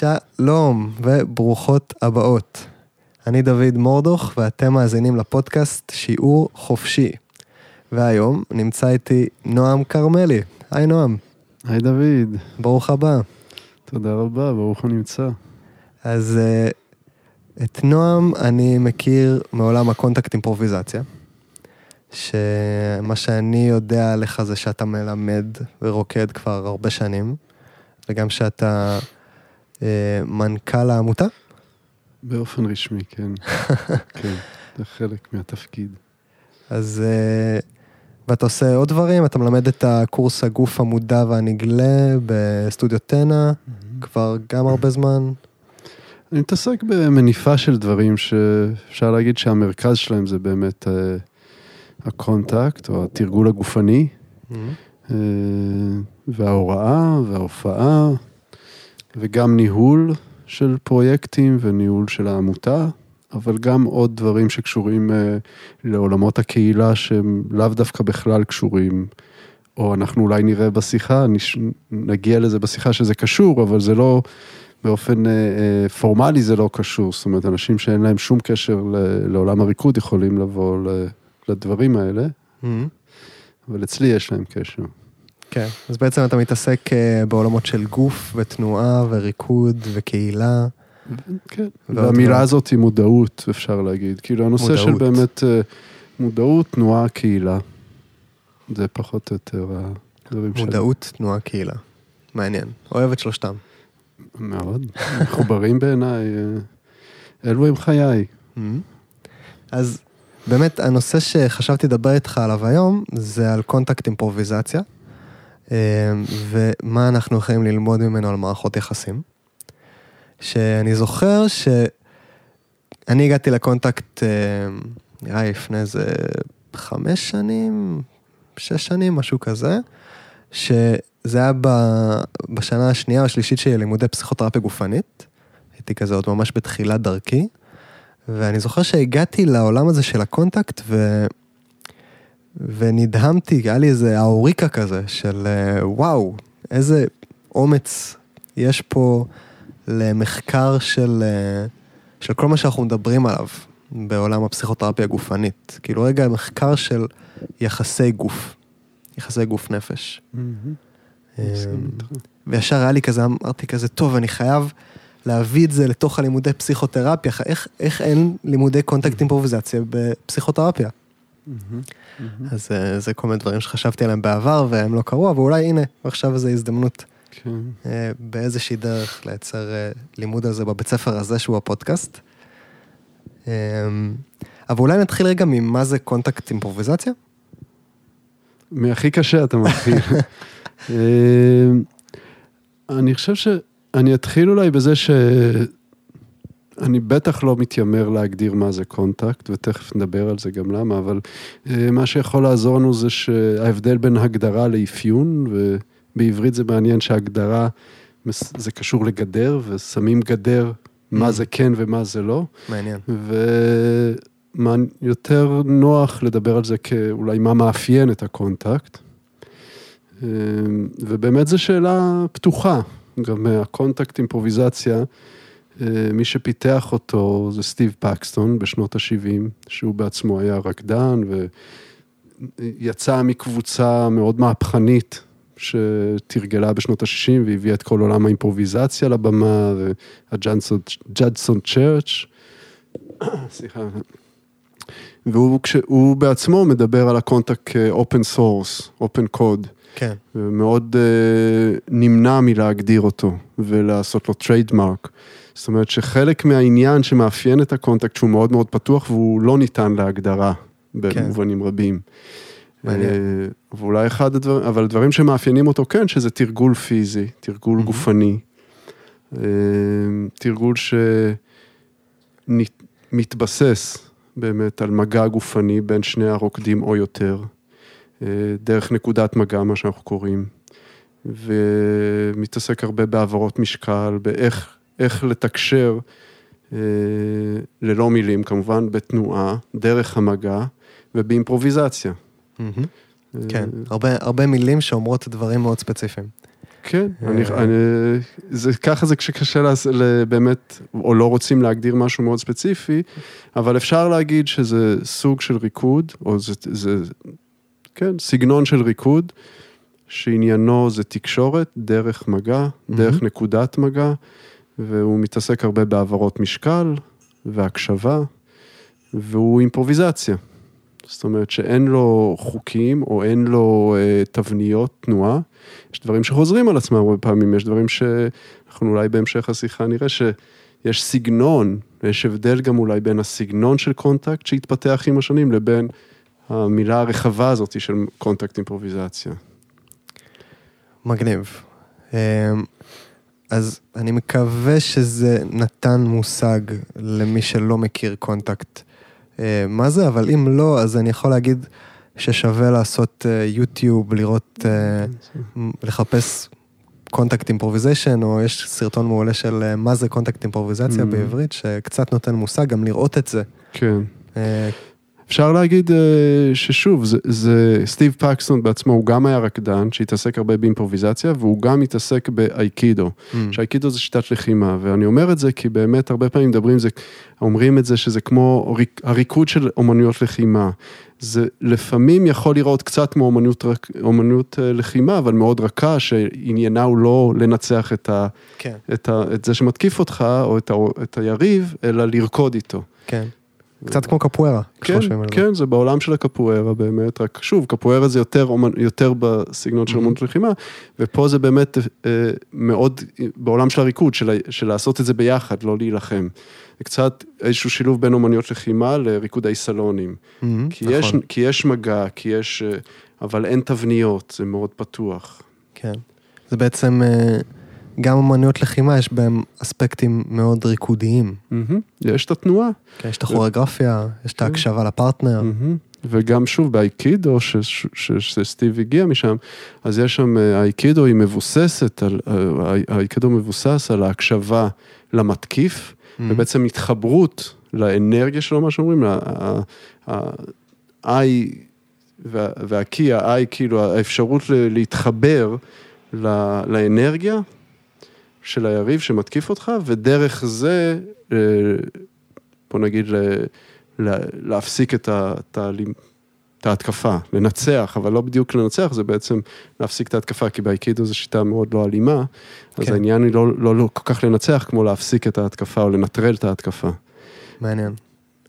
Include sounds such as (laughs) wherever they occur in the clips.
שלום וברוכות הבאות. אני דוד מורדוך ואתם מאזינים לפודקאסט שיעור חופשי. והיום נמצא איתי נועם כרמלי. היי נועם. היי דוד. ברוך הבא. תודה רבה, ברוך הנמצא. אז אה, את נועם אני מכיר מעולם הקונטקט אימפרוביזציה. שמה שאני יודע עליך זה שאתה מלמד ורוקד כבר הרבה שנים, וגם שאתה מנכ"ל העמותה? באופן רשמי, כן. (laughs) כן, זה חלק מהתפקיד. אז... אה, ואתה עושה עוד דברים, אתה מלמד את הקורס הגוף המודע והנגלה בסטודיו mm-hmm. כבר גם הרבה זמן. אני מתעסק במניפה של דברים שאפשר להגיד שהמרכז שלהם זה באמת uh, הקונטקט או התרגול הגופני, mm-hmm. uh, וההוראה וההופעה, וגם ניהול של פרויקטים וניהול של העמותה, אבל גם עוד דברים שקשורים uh, לעולמות הקהילה שהם לאו דווקא בכלל קשורים, או אנחנו אולי נראה בשיחה, נש... נגיע לזה בשיחה שזה קשור, אבל זה לא, באופן uh, uh, פורמלי זה לא קשור, זאת אומרת, אנשים שאין להם שום קשר ל... לעולם הריקוד יכולים לבוא ל... לדברים האלה, mm-hmm. אבל אצלי יש להם קשר. כן, אז בעצם אתה מתעסק בעולמות של גוף ותנועה וריקוד וקהילה. כן, והמילה הזאת היא מודעות, אפשר להגיד. כאילו הנושא מודעות. של באמת אה, מודעות, תנועה, קהילה. זה פחות או יותר הדברים שלנו. מודעות, תנועה, קהילה. מעניין. אוהב את שלושתם. מאוד. מחוברים בעיניי. אה, אלו הם חיי. אז באמת, הנושא שחשבתי לדבר איתך עליו היום, זה על קונטקט אימפרוביזציה, אה, ומה אנחנו יכולים ללמוד ממנו על מערכות יחסים. שאני זוכר שאני הגעתי לקונטקט, אה, נראה לי לפני איזה חמש שנים, שש שנים, משהו כזה, שזה היה בשנה השנייה או השלישית שלי לימודי פסיכותרפיה גופנית. הייתי כזה עוד ממש בתחילת דרכי, ואני זוכר שהגעתי לעולם הזה של הקונטקט ו... ונדהמתי, היה לי איזה יאוריקה כזה של אה, וואו, איזה אומץ יש פה למחקר של, אה, של כל מה שאנחנו מדברים עליו בעולם הפסיכותרפיה הגופנית. כאילו רגע מחקר של יחסי גוף, יחסי גוף נפש. אה, וישר היה לי כזה, אמרתי כזה, טוב, אני חייב להביא את זה לתוך הלימודי פסיכותרפיה, איך, איך אין לימודי קונטקט אימפרוביזציה בפסיכותרפיה? אז אה, זה כל מיני דברים שחשבתי עליהם בעבר והם לא קרו, אבל אולי הנה, עכשיו איזו הזדמנות כן. אה, באיזושהי דרך לייצר אה, לימוד על זה בבית ספר הזה, שהוא הפודקאסט. אה, אבל אולי נתחיל רגע ממה זה קונטקט אימפרוביזציה? מהכי קשה אתה מתחיל. (laughs) אני חושב שאני אתחיל אולי בזה שאני בטח לא מתיימר להגדיר מה זה קונטקט, ותכף נדבר על זה גם למה, אבל מה שיכול לעזור לנו זה שההבדל בין הגדרה לאפיון, ו... בעברית זה מעניין שההגדרה, זה קשור לגדר, ושמים גדר, מה mm. זה כן ומה זה לא. מעניין. ויותר נוח לדבר על זה כאולי מה מאפיין את הקונטקט. אמ, ובאמת זו שאלה פתוחה, גם הקונטקט אימפרוביזציה, אה, מי שפיתח אותו זה סטיב פקסטון בשנות ה-70, שהוא בעצמו היה רקדן ויצא מקבוצה מאוד מהפכנית שתרגלה בשנות ה-60 והביאה את כל עולם האימפרוביזציה לבמה, והג'אדסון צ'רץ', (coughs) סליחה. והוא כשהוא בעצמו מדבר על הקונטקט open source, open code. כן. ומאוד uh, נמנע מלהגדיר אותו ולעשות לו trademark. זאת אומרת שחלק מהעניין שמאפיין את הקונטקט שהוא מאוד מאוד פתוח והוא לא ניתן להגדרה במובנים כן. רבים. מעניין. אה, ואולי אחד הדברים, אבל דברים שמאפיינים אותו כן, שזה תרגול פיזי, תרגול mm-hmm. גופני, אה, תרגול שמתבסס באמת על מגע גופני בין שני הרוקדים או יותר, אה, דרך נקודת מגע, מה שאנחנו קוראים, ומתעסק הרבה בהעברות משקל, באיך לתקשר, ללא מילים כמובן, בתנועה, דרך המגע ובאימפרוביזציה. כן, הרבה, הרבה מילים שאומרות דברים מאוד ספציפיים. כן, אה. אני, אני, זה, ככה זה כשקשה באמת, או לא רוצים להגדיר משהו מאוד ספציפי, אבל אפשר להגיד שזה סוג של ריקוד, או זה, זה כן, סגנון של ריקוד, שעניינו זה תקשורת, דרך מגע, דרך נקודת מגע, והוא מתעסק הרבה בהעברות משקל והקשבה, והוא אימפרוביזציה. זאת אומרת שאין לו חוקים או אין לו אה, תבניות תנועה, יש דברים שחוזרים על עצמם הרבה פעמים, יש דברים שאנחנו אולי בהמשך השיחה נראה שיש סגנון, ויש הבדל גם אולי בין הסגנון של קונטקט שהתפתח עם השנים לבין המילה הרחבה הזאת של קונטקט אימפרוביזציה. מגניב. אז אני מקווה שזה נתן מושג למי שלא מכיר קונטקט אה, מה זה, אבל אם לא, אז אני יכול להגיד ששווה לעשות אה, יוטיוב, לראות, אה, לחפש contact improvisation, או יש סרטון מעולה של מה זה קונטקט אימפרוביזציה Mm. בעברית, שקצת נותן מושג, גם לראות את זה. כן. אפשר להגיד אה, ששוב, זה, זה סטיב פקסטון בעצמו, הוא גם היה רקדן שהתעסק הרבה באימפרוביזציה, והוא גם התעסק באייקידו. mm, שאייקידו זה שיטת לחימה, ואני אומר את זה כי באמת הרבה פעמים מדברים, זה, אומרים את זה שזה כמו ריק- הריקוד של אומנויות לחימה. זה לפעמים יכול לראות קצת כמו אומנות, אומנות אה, לחימה, אבל מאוד רכה, שעניינה הוא לא לנצח את, ה, כן, את, ה, את זה שמתקיף אותך, או את, ה, את היריב, אלא לרקוד איתו. כן. קצת כמו קפוארה. כן. כן, זה בעולם של הקפוארה באמת, רק שוב, קפוארה זה יותר, יותר בסגנון של Mhm. אומנות לחימה, ופה זה באמת אה, מאוד בעולם של הריקוד, של, של לעשות את זה ביחד, לא להילחם. זה קצת איזשהו שילוב בין אומנויות לחימה לריקודי סלונים. Mm, כי, יש, נכון, כי יש מגע, כי יש, אה, אבל אין תבניות, זה מאוד פתוח. כן. זה בעצם, אה, גם אמנויות לחימה, יש בהם אספקטים מאוד ריקודיים. יש את התנועה. כן, יש את הכוריאוגרפיה, יש את. ההקשבה לפרטנר. וגם שוב באייקידו, שסטיב הגיע משם, אז יש שם, אה, האייקידו היא מבוססת, על, אה, האי- האייקידו מבוסס על ההקשבה למתקיף, Mm, ובעצם התחברות לאנרגיה שלו, מה שאומרים, ה-I והקי, ה-I, כאילו האפשרות ל- להתחבר לאנרגיה של היריב שמתקיף אותך, ודרך זה, אה, בוא נגיד, להפסיק את ההתקפה, לנצח, אבל לא בדיוק לנצח, זה בעצם להפסיק את ההתקפה, כי באייקידו זו שיטה מאוד לא אלימה, אז כן. העניין היא לא, לא, לא כל כך לנצח, כמו להפסיק את ההתקפה או לנטרל את ההתקפה. מעניין.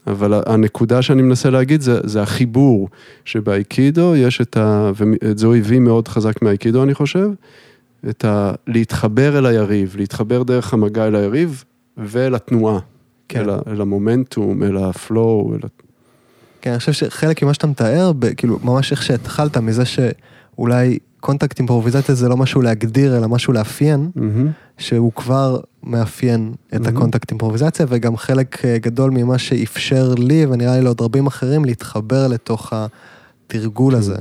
אבל הנקודה שאני מנסה להגיד זה, זה החיבור שבאייקידו יש את ה... ואת זה הוא הביא מאוד חזק מהאייקידו אני חושב, את ה... להתחבר אל היריב, להתחבר דרך המגע אל היריב ואל התנועה, כן. אל, ה... אל המומנטום, אל ה flow, אל... ה- כן, אני חושב שחלק ממה שאתה מתאר, ב- כאילו, ממש איך שהתחלת, מזה שאולי קונטקט אימפרוביזציה זה לא משהו להגדיר, אלא משהו לאפיין, mm-hmm. שהוא כבר מאפיין את mm-hmm. הקונטקט אימפרוביזציה, וגם חלק אה, גדול ממה שאפשר לי, ונראה לי לעוד רבים אחרים, להתחבר לתוך התרגול הזה.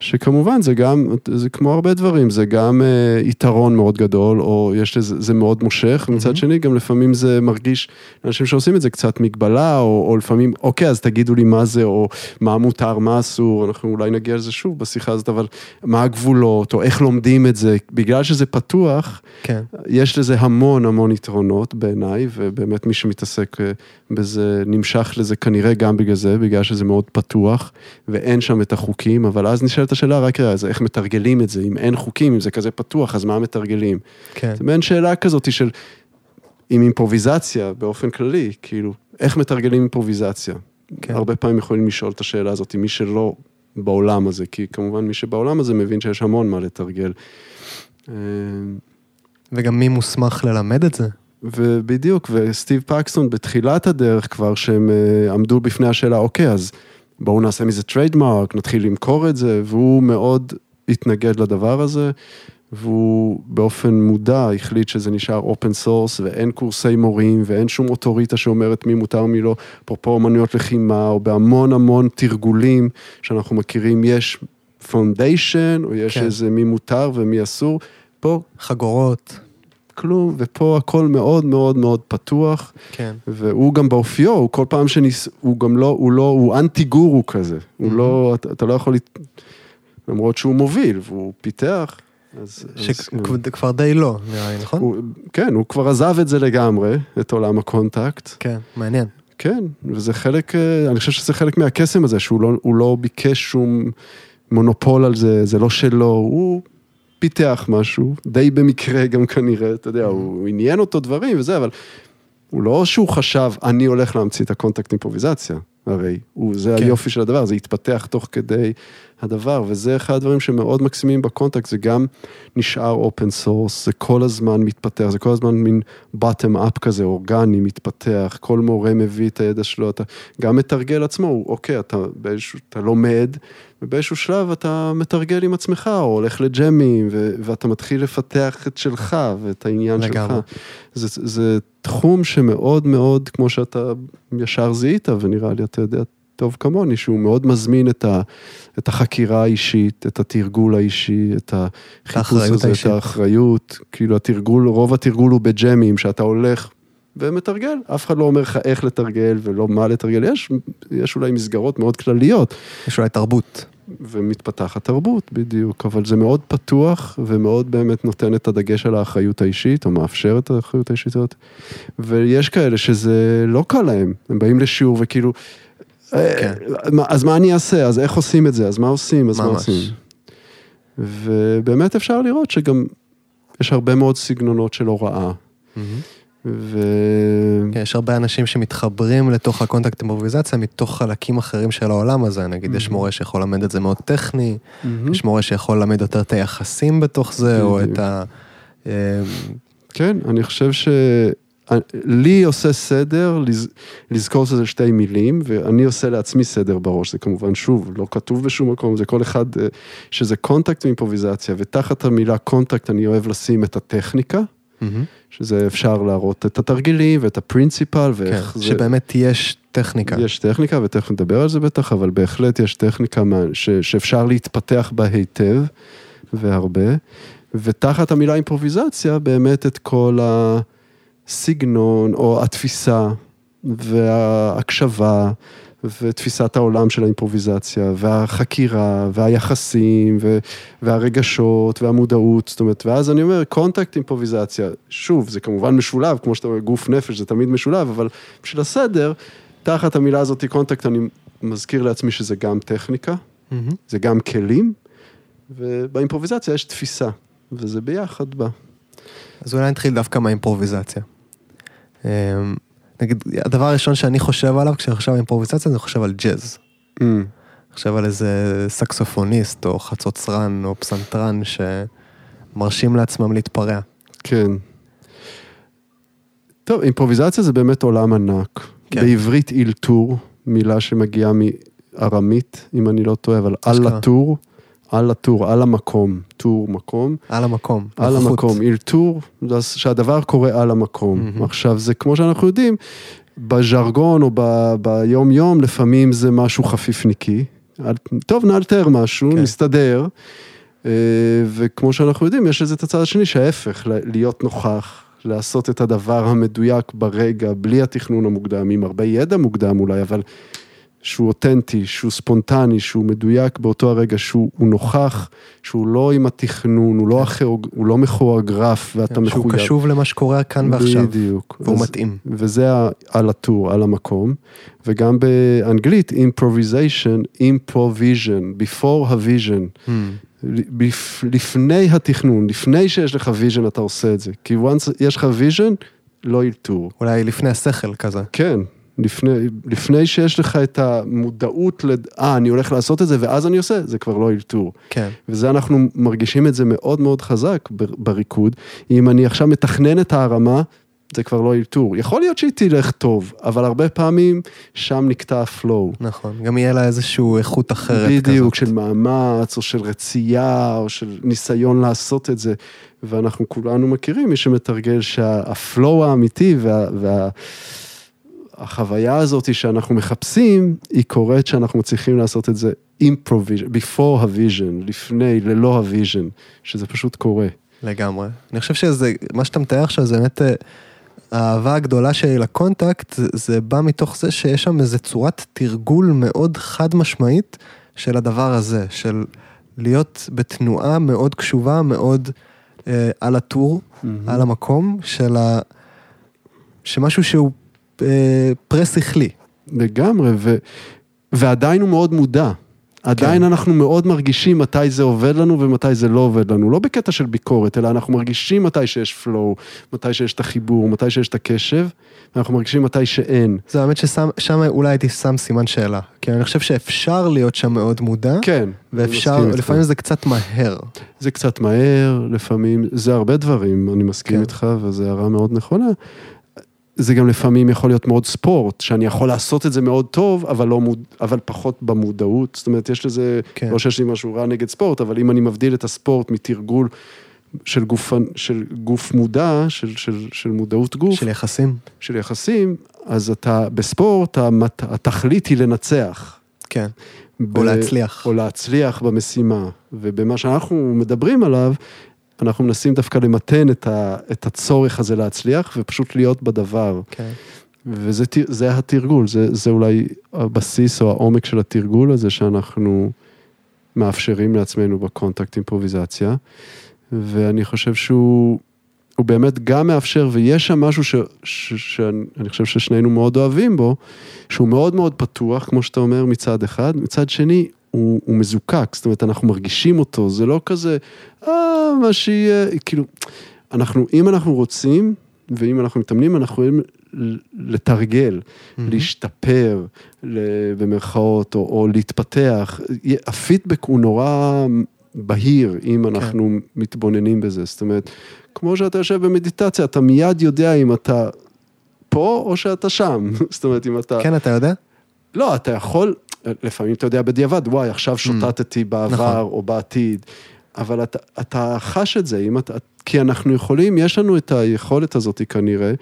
שכמובן זה גם, זה כמו הרבה דברים, זה גם אה, יתרון מאוד גדול, או יש לזה, זה מאוד מושך, ומצד mm-hmm. שני גם לפעמים זה מרגיש, אנשים שעושים את זה קצת מגבלה, או, או לפעמים, אוקיי, אז תגידו לי מה זה, או מה מותר, מה אסור, אנחנו אולי נגיע לזה שוב בשיחה הזאת, אבל מה הגבולות, או איך לומדים את זה, בגלל שזה פתוח, כן, יש לזה המון המון יתרונות בעיניי, ובאמת מי שמתעסק אה, בזה נמשך לזה כנראה גם בגלל זה, בגלל שזה מאוד פתוח, ואין שם את החוקים, אבל אז נשאלת השאלה, רק אז איך מתרגלים את זה? אם אין חוקים, אם זה כזה פתוח, אז מה מתרגלים? כן, זה מעין שאלה כזאת של, עם אימפרוביזציה באופן כללי, כאילו, איך מתרגלים אימפרוביזציה? כן. הרבה פעמים יכולים לשאול את השאלה הזאת, מי שלא בעולם הזה, כי כמובן מי שבעולם הזה מבין שיש המון מה לתרגל. אה, וגם מי מוסמך ללמד את זה? ובדיוק, וסטיב פקסטון בתחילת הדרך כבר, שהם אה, עמדו בפני השאלה, אוקיי, אז בואו נעשה מזה trademark, נתחיל למכור את זה, והוא מאוד התנגד לדבר הזה, והוא באופן מודע החליט שזה נשאר open source, ואין קורסי מורים, ואין שום אוטוריטה שאומרת מי מותר מי לא, אפרופו אומנויות לחימה, או בהמון המון תרגולים שאנחנו מכירים, יש foundation, או יש כן. איזה מי מותר ומי אסור. פה חגורות. כלום, ופה הכל מאוד מאוד מאוד פתוח, כן. והוא גם באופיו, הוא כל פעם שניס... הוא גם לא, הוא לא, הוא אנטי גורו כזה, הוא לא, אתה, אתה לא יכול, למרות שהוא מוביל, והוא פיתח, אז, אז, שכבר די לא, נראה לי, נכון? הוא, כן, הוא כבר עזב את זה לגמרי, את עולם הקונטקט. כן, מעניין. כן, וזה חלק, אה, אני חושב שזה חלק מהקסם הזה, שהוא לא, לא ביקש שום מונופול על זה, זה לא שלו, הוא פיתח משהו, די במקרה גם כנראה, אתה יודע, הוא עניין אותו דברים וזה, אבל הוא לא שהוא חשב, אני הולך להמציא את הקונטקט אימפרוביזציה, הרי, הוא, זה כן. היופי של הדבר, זה התפתח תוך כדי הדבר, וזה אחד הדברים שמאוד מקסימים בקונטקט, זה גם נשאר open source, זה כל הזמן מתפתח, זה כל הזמן מין bottom up כזה, אורגני, מתפתח, כל מורה מביא את הידע שלו, אתה גם מתרגל עצמו, הוא, אוקיי, אתה באיזשהו, אתה לומד, ובאיזשהו שלב אתה מתרגל עם עצמך, או הולך לג'מים, ו- ואתה מתחיל לפתח את שלך ואת העניין לגמרי. שלך. זה, זה תחום שמאוד מאוד, כמו שאתה ישר זיהית, ונראה לי אתה יודע טוב כמוני, שהוא מאוד מזמין את, ה, את החקירה האישית, את התרגול האישי, את החיפוש הזה, האישית. את האחריות, כאילו התרגול, רוב התרגול הוא בג'מים, שאתה הולך ומתרגל, אף אחד לא אומר לך איך לתרגל ולא מה לתרגל, יש, יש אולי מסגרות מאוד כלליות, יש אולי תרבות. ומתפתחת תרבות בדיוק, אבל זה מאוד פתוח ומאוד באמת נותן את הדגש על האחריות האישית, או מאפשר את האחריות האישית הזאת. ויש כאלה שזה לא קל להם, הם באים לשיעור וכאילו, אז מה אני אעשה, אז איך עושים את זה, אז מה עושים, אז מה. עושים. ובאמת אפשר לראות שגם יש הרבה מאוד סגנונות של הוראה. ו... כן, יש הרבה אנשים שמתחברים לתוך הקונטקט אימפרוביזציה מתוך חלקים אחרים של העולם הזה, נגיד יש מורה שיכול ללמד את זה מאוד טכני, mm-hmm. יש מורה שיכול ללמד יותר את היחסים בתוך זה, או. את ה... אה, כן, אני חושב ש... לי עושה סדר לז... לזכור שזה שתי מילים, ואני עושה לעצמי סדר בראש, זה כמובן, שוב, לא כתוב בשום מקום, זה כל אחד, אה, שזה קונטקט ואימפרוביזציה, ותחת המילה קונטקט אני אוהב לשים את הטכניקה, mm-hmm. שזה אפשר להראות את התרגילים ואת ה principle, כן, ואיך זה... שבאמת יש טכניקה. יש טכניקה, ותכף נדבר על זה בטח, אבל בהחלט יש טכניקה ש, שאפשר להתפתח בה היטב, והרבה. ותחת המילה אימפרוביזציה, באמת את כל הסגנון, או התפיסה, וההקשבה, ותפיסת העולם של האימפרוביזציה, והחקירה, והיחסים, ו, והרגשות, והמודעות, זאת אומרת, ואז אני אומר, קונטקט אימפרוביזציה, שוב, זה כמובן משולב, כמו שאתה אומר, גוף נפש זה תמיד משולב, אבל בשביל הסדר, תחת המילה הזאת קונטקט, אני מזכיר לעצמי שזה גם טכניקה, מהמם. זה גם כלים, ובאימפרוביזציה יש תפיסה, וזה ביחד בא. אז אולי נתחיל דווקא מהאימפרוביזציה. אה, נגיד, הדבר הראשון שאני חושב עליו כשאני חושב על אימפרוביזציה, אני חושב על ג'אז. Mm. חושב על איזה סקסופוניסט או חצוצרן או פסנתרן שמרשים לעצמם להתפרע. כן. טוב, אימפרוביזציה זה באמת עולם ענק. כן. בעברית אילתור, מילה שמגיעה מארמית, אם אני לא טועה, אבל על אשכרה. על הטור, על המקום, טור מקום, על המקום. על נוכחות. המקום, אילתור, זה שהדבר קורה על המקום. מהמם. עכשיו, זה כמו שאנחנו יודעים, בז'רגון או ב- ביום יום, לפעמים זה משהו חפיפניקי. אל- טוב, נאלתר משהו, כן. נסתדר. אה, וכמו שאנחנו יודעים, יש לזה את הצד השני, שההפך, להיות נוכח, לעשות את הדבר המדויק ברגע, בלי התכנון המוקדם, עם הרבה ידע מוקדם אולי, אבל שהוא אותנטי, שהוא ספונטני, שהוא מדויק באותו הרגע, שהוא הוא נוכח, שהוא לא עם התכנון, הוא לא, הכיאוג, הוא לא מכוריאוגרף, ואתה כן, שהוא מחויב. קשוב למה שקורה כאן ועכשיו. בדיוק. והוא אז- מתאים. וזה על הטור, על המקום, וגם באנגלית, improvisation, improvision, before ה-vision. Hmm. בפ- לפני התכנון, לפני שיש לך vision אתה עושה את זה. כי once יש לך vision, לא אלתור. אולי לפני השכל כזה. כן, לפני, לפני שיש לך את המודעות, לד- אה, אני הולך לעשות את זה ואז אני עושה, זה כבר לא אלתור. כן. וזה אנחנו מרגישים את זה מאוד מאוד חזק בריקוד. אם אני עכשיו מתכנן את ההרמה, זה כבר לא אלתור. יכול להיות שהיא תלך טוב, אבל הרבה פעמים שם נקטע הפלואו. נכון. גם יהיה לה איזושהי איכות אחרת כזאת. בדיוק, של מאמץ, או של רצייה, או של ניסיון לעשות את זה. ואנחנו כולנו מכירים, מי שמתרגל שהפלואו האמיתי וה... וה החוויה הזאת שאנחנו מחפשים, היא קורית שאנחנו מצליחים לעשות את זה improvision, before ה-vision, לפני, ללא ה-vision, שזה פשוט קורה. לגמרי. אני חושב שזה, מה שאתה מתאר עכשיו זה באמת, אה, האהבה הגדולה שלי לקונטקט, זה- בא מתוך זה שיש שם איזה צורת תרגול מאוד חד משמעית של הדבר הזה, של להיות בתנועה מאוד קשובה, מאוד אה, על הטור, על המקום של ה... שמשהו שהוא אה, פרה-שכלי. לגמרי, ו... ועדיין הוא מאוד מודע. עדיין כן. אנחנו מאוד מרגישים מתי זה עובד לנו ומתי זה לא עובד לנו. לא בקטע של ביקורת, אלא אנחנו מרגישים מתי שיש flow, מתי שיש את החיבור, מתי שיש את הקשב, ואנחנו מרגישים מתי שאין. זה האמת ששם אולי הייתי שם סימן שאלה. כי אני חושב שאפשר להיות שם מאוד מודע, כן. ואפשר. לפעמים זה קצת מהר. זה קצת מהר, לפעמים, זה הרבה דברים, אני מסכים כן. איתך, וזו הערה מאוד נכונה. זה גם לפעמים יכול להיות מאוד ספורט, שאני יכול לעשות את זה מאוד טוב, אבל, לא מוד... אבל פחות במודעות. זאת אומרת, יש לזה, כן. לא שיש לי משהו רע נגד ספורט, אבל אם אני מבדיל את הספורט מתרגול של גוף, של גוף מודע, של, של, של מודעות גוף, של יחסים. של יחסים, אז אתה, בספורט, המת... התכלית היא לנצח. כן. ב- או להצליח. או להצליח במשימה. ובמה שאנחנו מדברים עליו, אנחנו מנסים דווקא למתן את, ה, את הצורך הזה להצליח, ופשוט להיות בדבר. כן. וזה התרגול, זה, זה אולי הבסיס או העומק של התרגול הזה שאנחנו מאפשרים לעצמנו בקונטקט אימפרוביזציה. ואני חושב שהוא הוא באמת גם מאפשר, ויש שם משהו ש, ש, שאני אני חושב ששנינו מאוד אוהבים בו, שהוא מאוד מאוד פתוח, כמו שאתה אומר, מצד אחד, מצד שני, הוא, הוא מזוקק, זאת אומרת, אנחנו מרגישים אותו, זה לא כזה, אה, מה שיהיה, כאילו, אנחנו, אם אנחנו רוצים, ואם אנחנו מתאמנים, אנחנו יכולים לתרגל, להשתפר, ל- במרכאות, או, או להתפתח. הפידבק הוא נורא בהיר, אם אנחנו מתבוננים בזה. זאת אומרת, כמו שאתה יושב במדיטציה, אתה מיד יודע אם אתה פה או שאתה שם. (laughs) זאת אומרת, אם אתה... כן, אתה יודע? לא, אתה יכול, לפעמים אתה יודע בדיעבד, וואי, עכשיו שוטטתי בעבר נכון. או בעתיד, אבל אתה, אתה חש את זה, אם אתה, כי אנחנו יכולים, יש לנו את היכולת הזאת כנראה,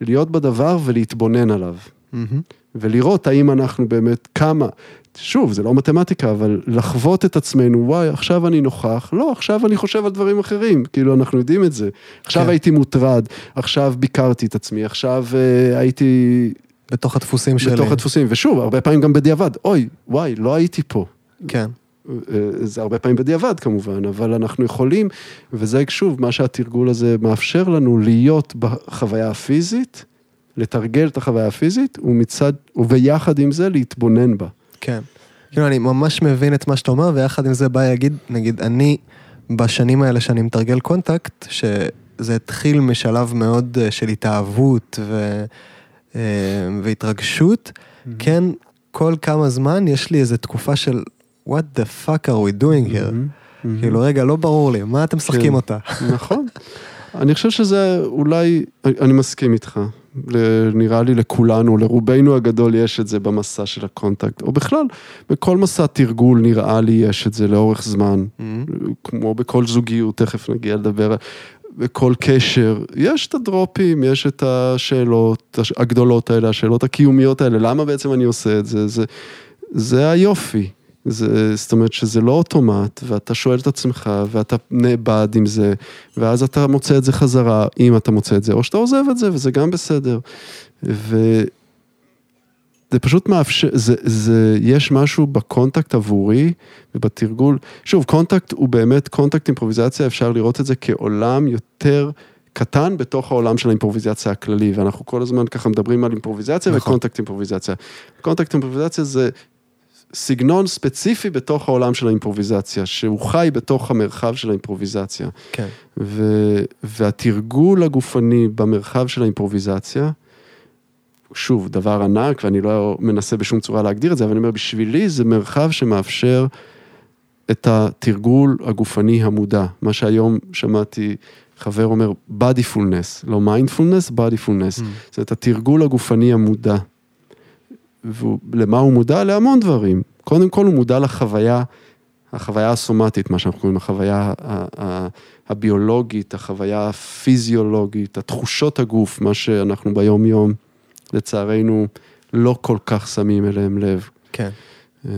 להיות בדבר ולהתבונן עליו, מהמם. ולראות האם אנחנו באמת, כמה, שוב, זה לא מתמטיקה, אבל לחוות את עצמנו, וואי, עכשיו אני נוכח, לא, עכשיו אני חושב על דברים אחרים, כאילו, אנחנו יודעים את זה. עכשיו כן. הייתי מוטרד, עכשיו ביקרתי את עצמי, עכשיו אה, הייתי בתוך הדפוסים שלי. בתוך הדפוסים, ושוב, הרבה פעמים גם בדיעבד, אוי, וואי, לא הייתי פה. כן. אה, זה הרבה פעמים בדיעבד כמובן, אבל אנחנו יכולים, וזה שוב, מה שהתרגול הזה מאפשר לנו, להיות בחוויה הפיזית, לתרגל את החוויה הפיזית, ומצד, וביחד עם זה להתבונן בה. כן. כאילו, אני ממש מבין את מה שאתה אומר, ויחד עם זה בא להגיד, נגיד, אני, בשנים האלה שאני מתרגל קונטקט, שזה התחיל משלב מאוד אה, של התאהבות ו, אה, והתרגשות, כן, כל כמה זמן יש לי איזו תקופה של, what the fuck are we doing here? כאילו, רגע, לא ברור לי, מה אתם משחקים כן. אותה? (laughs) נכון. אני חושב שזה אולי, אני מסכים איתך. נראה לי לכולנו, לרובנו הגדול יש את זה במסע של הקונטקט, או בכלל, בכל מסע תרגול נראה לי יש את זה לאורך זמן. כמו בכל זוגיות, תכף נגיע לדבר, בכל קשר, יש את ה drop ים, יש את השאלות הגדולות האלה, השאלות הקיומיות האלה, למה בעצם אני עושה את זה? זה, זה היופי. זה, זאת אומרת שזה לא אוטומט, ואתה שואל את עצמך, ואתה נאבק עם זה, ואז אתה מוצא את זה חזרה, אם אתה מוצא את זה, או שאתה עוזב את זה, וזה גם בסדר. ו... זה פשוט מאפשר, זה, זה, יש משהו בקונטקט עבורי ובתרגול. שוב, קונטקט הוא באמת, קונטקט אימפרוביזציה, אפשר לראות את זה כעולם יותר קטן בתוך העולם של האימפרוביזציה הכללי, ואנחנו כל הזמן ככה מדברים על אימפרוביזציה נכון. וקונטקט אימפרוביזציה. קונטקט אימפרוביזציה זה סגנון ספציפי בתוך העולם של האימפרוביזציה, שהוא חי בתוך המרחב של האימפרוביזציה. כן. ו, והתרגול הגופני במרחב של האימפרוביזציה, שוב, דבר ענק, ואני לא מנסה בשום צורה להגדיר את זה, אבל אני אומר, בשבילי זה מרחב שמאפשר את התרגול הגופני המודע. מה שהיום שמעתי חבר אומר, bodyfulness, לא mindfulness, bodyfulness. זאת אומרת, התרגול הגופני המודע. ולמה הוא מודע? להמון דברים. קודם כל הוא מודע לחוויה, החוויה הסומטית, מה שאנחנו קוראים החוויה הביולוגית, החוויה הפיזיולוגית, התחושות הגוף, מה שאנחנו ביום יום, לצערנו, לא כל כך שמים אליהם לב. כן. אה,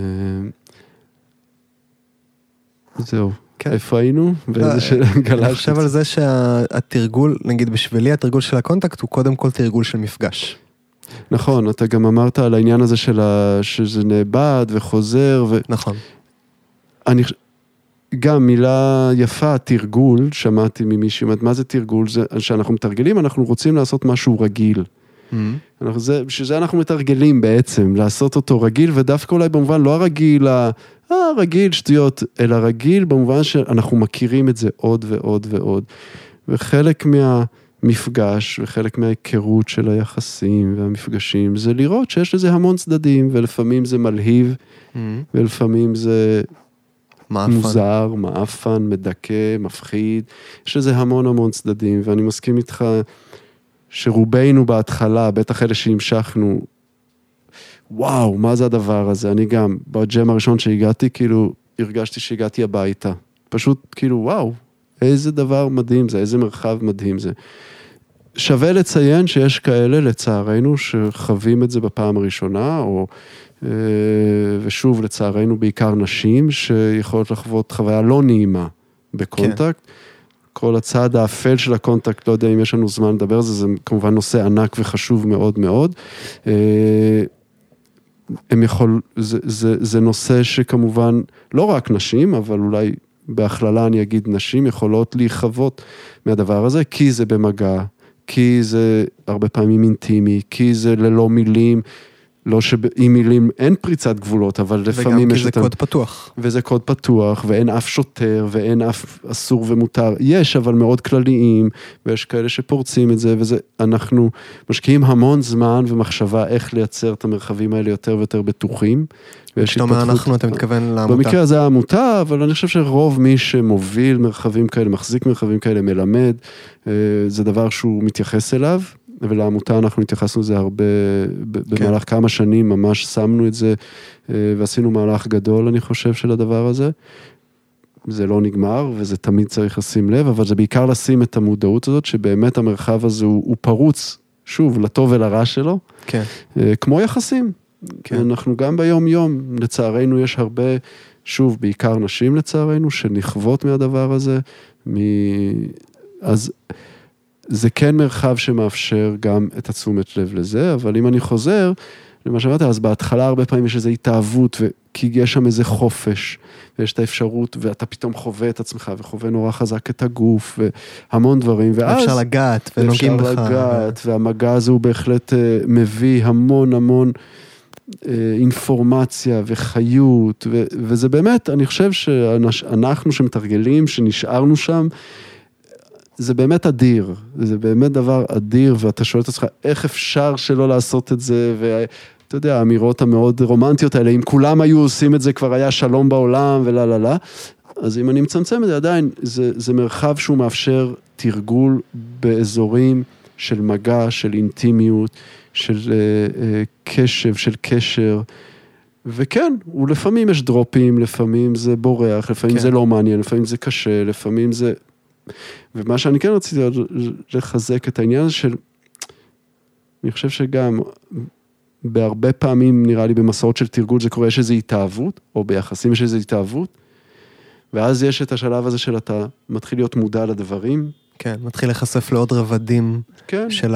זהו. כן. איפה היינו? באיזה לא, שאלה אני גלשתי. חושב על זה שהתרגול, נגיד בשבילי התרגול של הקונטקט הוא קודם כל תרגול של מפגש. נכון, אתה גם אמרת על העניין הזה של ה... שזה נאבד וחוזר, ו... נכון. אני, גם מילה יפה, תרגול, שמעתי ממישהי, מה זה תרגול? זה שאנחנו מתרגלים, אנחנו רוצים לעשות משהו רגיל. Mm-hmm. בשביל זה אנחנו מתרגלים בעצם, לעשות אותו רגיל, ודווקא אולי במובן לא הרגיל, ה- אה, שטויות, אלא רגיל במובן שאנחנו מכירים את זה עוד ועוד ועוד. וחלק מהמפגש וחלק מההיכרות של היחסים והמפגשים זה לראות שיש לזה המון צדדים, ולפעמים זה מלהיב, Mm-hmm. ולפעמים זה מעפן. מוזר, מעפן, מדכא, מפחיד, יש לזה המון המון צדדים, ואני מסכים איתך שרובנו בהתחלה, בטח אלה שהמשכנו, וואו, מה זה הדבר הזה? אני גם, בג'ם הראשון שהגעתי, כאילו, הרגשתי שהגעתי הביתה. פשוט, כאילו, וואו, איזה דבר מדהים זה, איזה מרחב מדהים זה. שווה לציין שיש כאלה, לצערנו, שחווים את זה בפעם הראשונה, או... אה, ושוב, לצערנו, בעיקר נשים, שיכולות לחוות חוויה לא נעימה בקונטקט. כל הצד האפל של הקונטקט, לא יודע אם יש לנו זמן לדבר על זה, זה כמובן נושא ענק וחשוב מאוד מאוד. אה, הם יכול, זה, זה, זה נושא שכמובן, לא רק נשים, אבל אולי בהכללה אני אגיד נשים, יכולות להיחוות מהדבר הזה, כי זה במגע, כי זה הרבה פעמים אינטימי, כי זה ללא מילים, לא שעם מילים אין פריצת גבולות, אבל לפעמים וגם כי יש זה את. קוד פתוח. וזה קוד פתוח, ואין אף שוטר, ואין אף אסור ומותר. יש, אבל מאוד כלליים, ויש כאלה שפורצים את זה, וזה, אנחנו משקיעים המון זמן ומחשבה איך לייצר את המרחבים האלה יותר ויותר בטוחים. כשאתה אומר אנחנו, אתה מתכוון לעמותה. במקרה הזה העמותה, אבל אני חושב שרוב מי שמוביל מרחבים כאלה, מחזיק מרחבים כאלה, מלמד, אה, זה דבר שהוא מתייחס אליו, ולעמותה אנחנו התייחסנו לזה הרבה, כן. במהלך כמה שנים ממש שמנו את זה, אה, ועשינו מהלך גדול, אני חושב, של הדבר הזה. זה לא נגמר, וזה תמיד צריך לשים לב, אבל זה בעיקר לשים את המודעות הזאת, שבאמת המרחב הזה הוא, הוא פרוץ, שוב, לטוב ולרע שלו. כן. אה, כמו יחסים. כן. כן. אנחנו גם ביום-יום, לצערנו יש הרבה, שוב, בעיקר נשים לצערנו, שנכוות מהדבר הזה. מ... אז זה כן מרחב שמאפשר גם את התשומת לב לזה, אבל אם אני חוזר למה שאמרת, אז בהתחלה הרבה פעמים יש איזו התאהבות, ו... כי יש שם איזה חופש, ויש את האפשרות, ואתה פתאום חווה את עצמך, וחווה נורא חזק את הגוף, והמון דברים, ואז... אפשר לגעת ונוגעים בך. אפשר לגעת, והמגע הזה הוא בהחלט אה, מביא המון המון אה, אינפורמציה וחיות, ו- וזה באמת, אני חושב שאנחנו שמתרגלים, שנשארנו שם, זה באמת אדיר, זה באמת דבר אדיר, ואתה שואל את עצמך, איך אפשר שלא לעשות את זה, ואתה יודע, האמירות המאוד רומנטיות האלה, אם כולם היו עושים את זה, כבר היה שלום בעולם ולה לה לה. אז אם אני מצמצם את זה עדיין, זה, זה מרחב שהוא מאפשר תרגול באזורים של מגע, של אינטימיות, של אה, אה, קשב, של קשר. וכן, ולפעמים יש דרופים, לפעמים זה בורח, לפעמים כן. זה לא מעניין, לפעמים זה קשה, לפעמים זה... ומה שאני כן רציתי עוד לחזק את העניין הזה של, אני חושב שגם בהרבה פעמים, נראה לי במסעות של תרגול זה קורה, יש איזו התאהבות, או ביחסים יש איזו התאהבות, ואז יש את השלב הזה של אתה מתחיל להיות מודע לדברים, כן, מתחיל להיחשף לעוד רבדים כן, של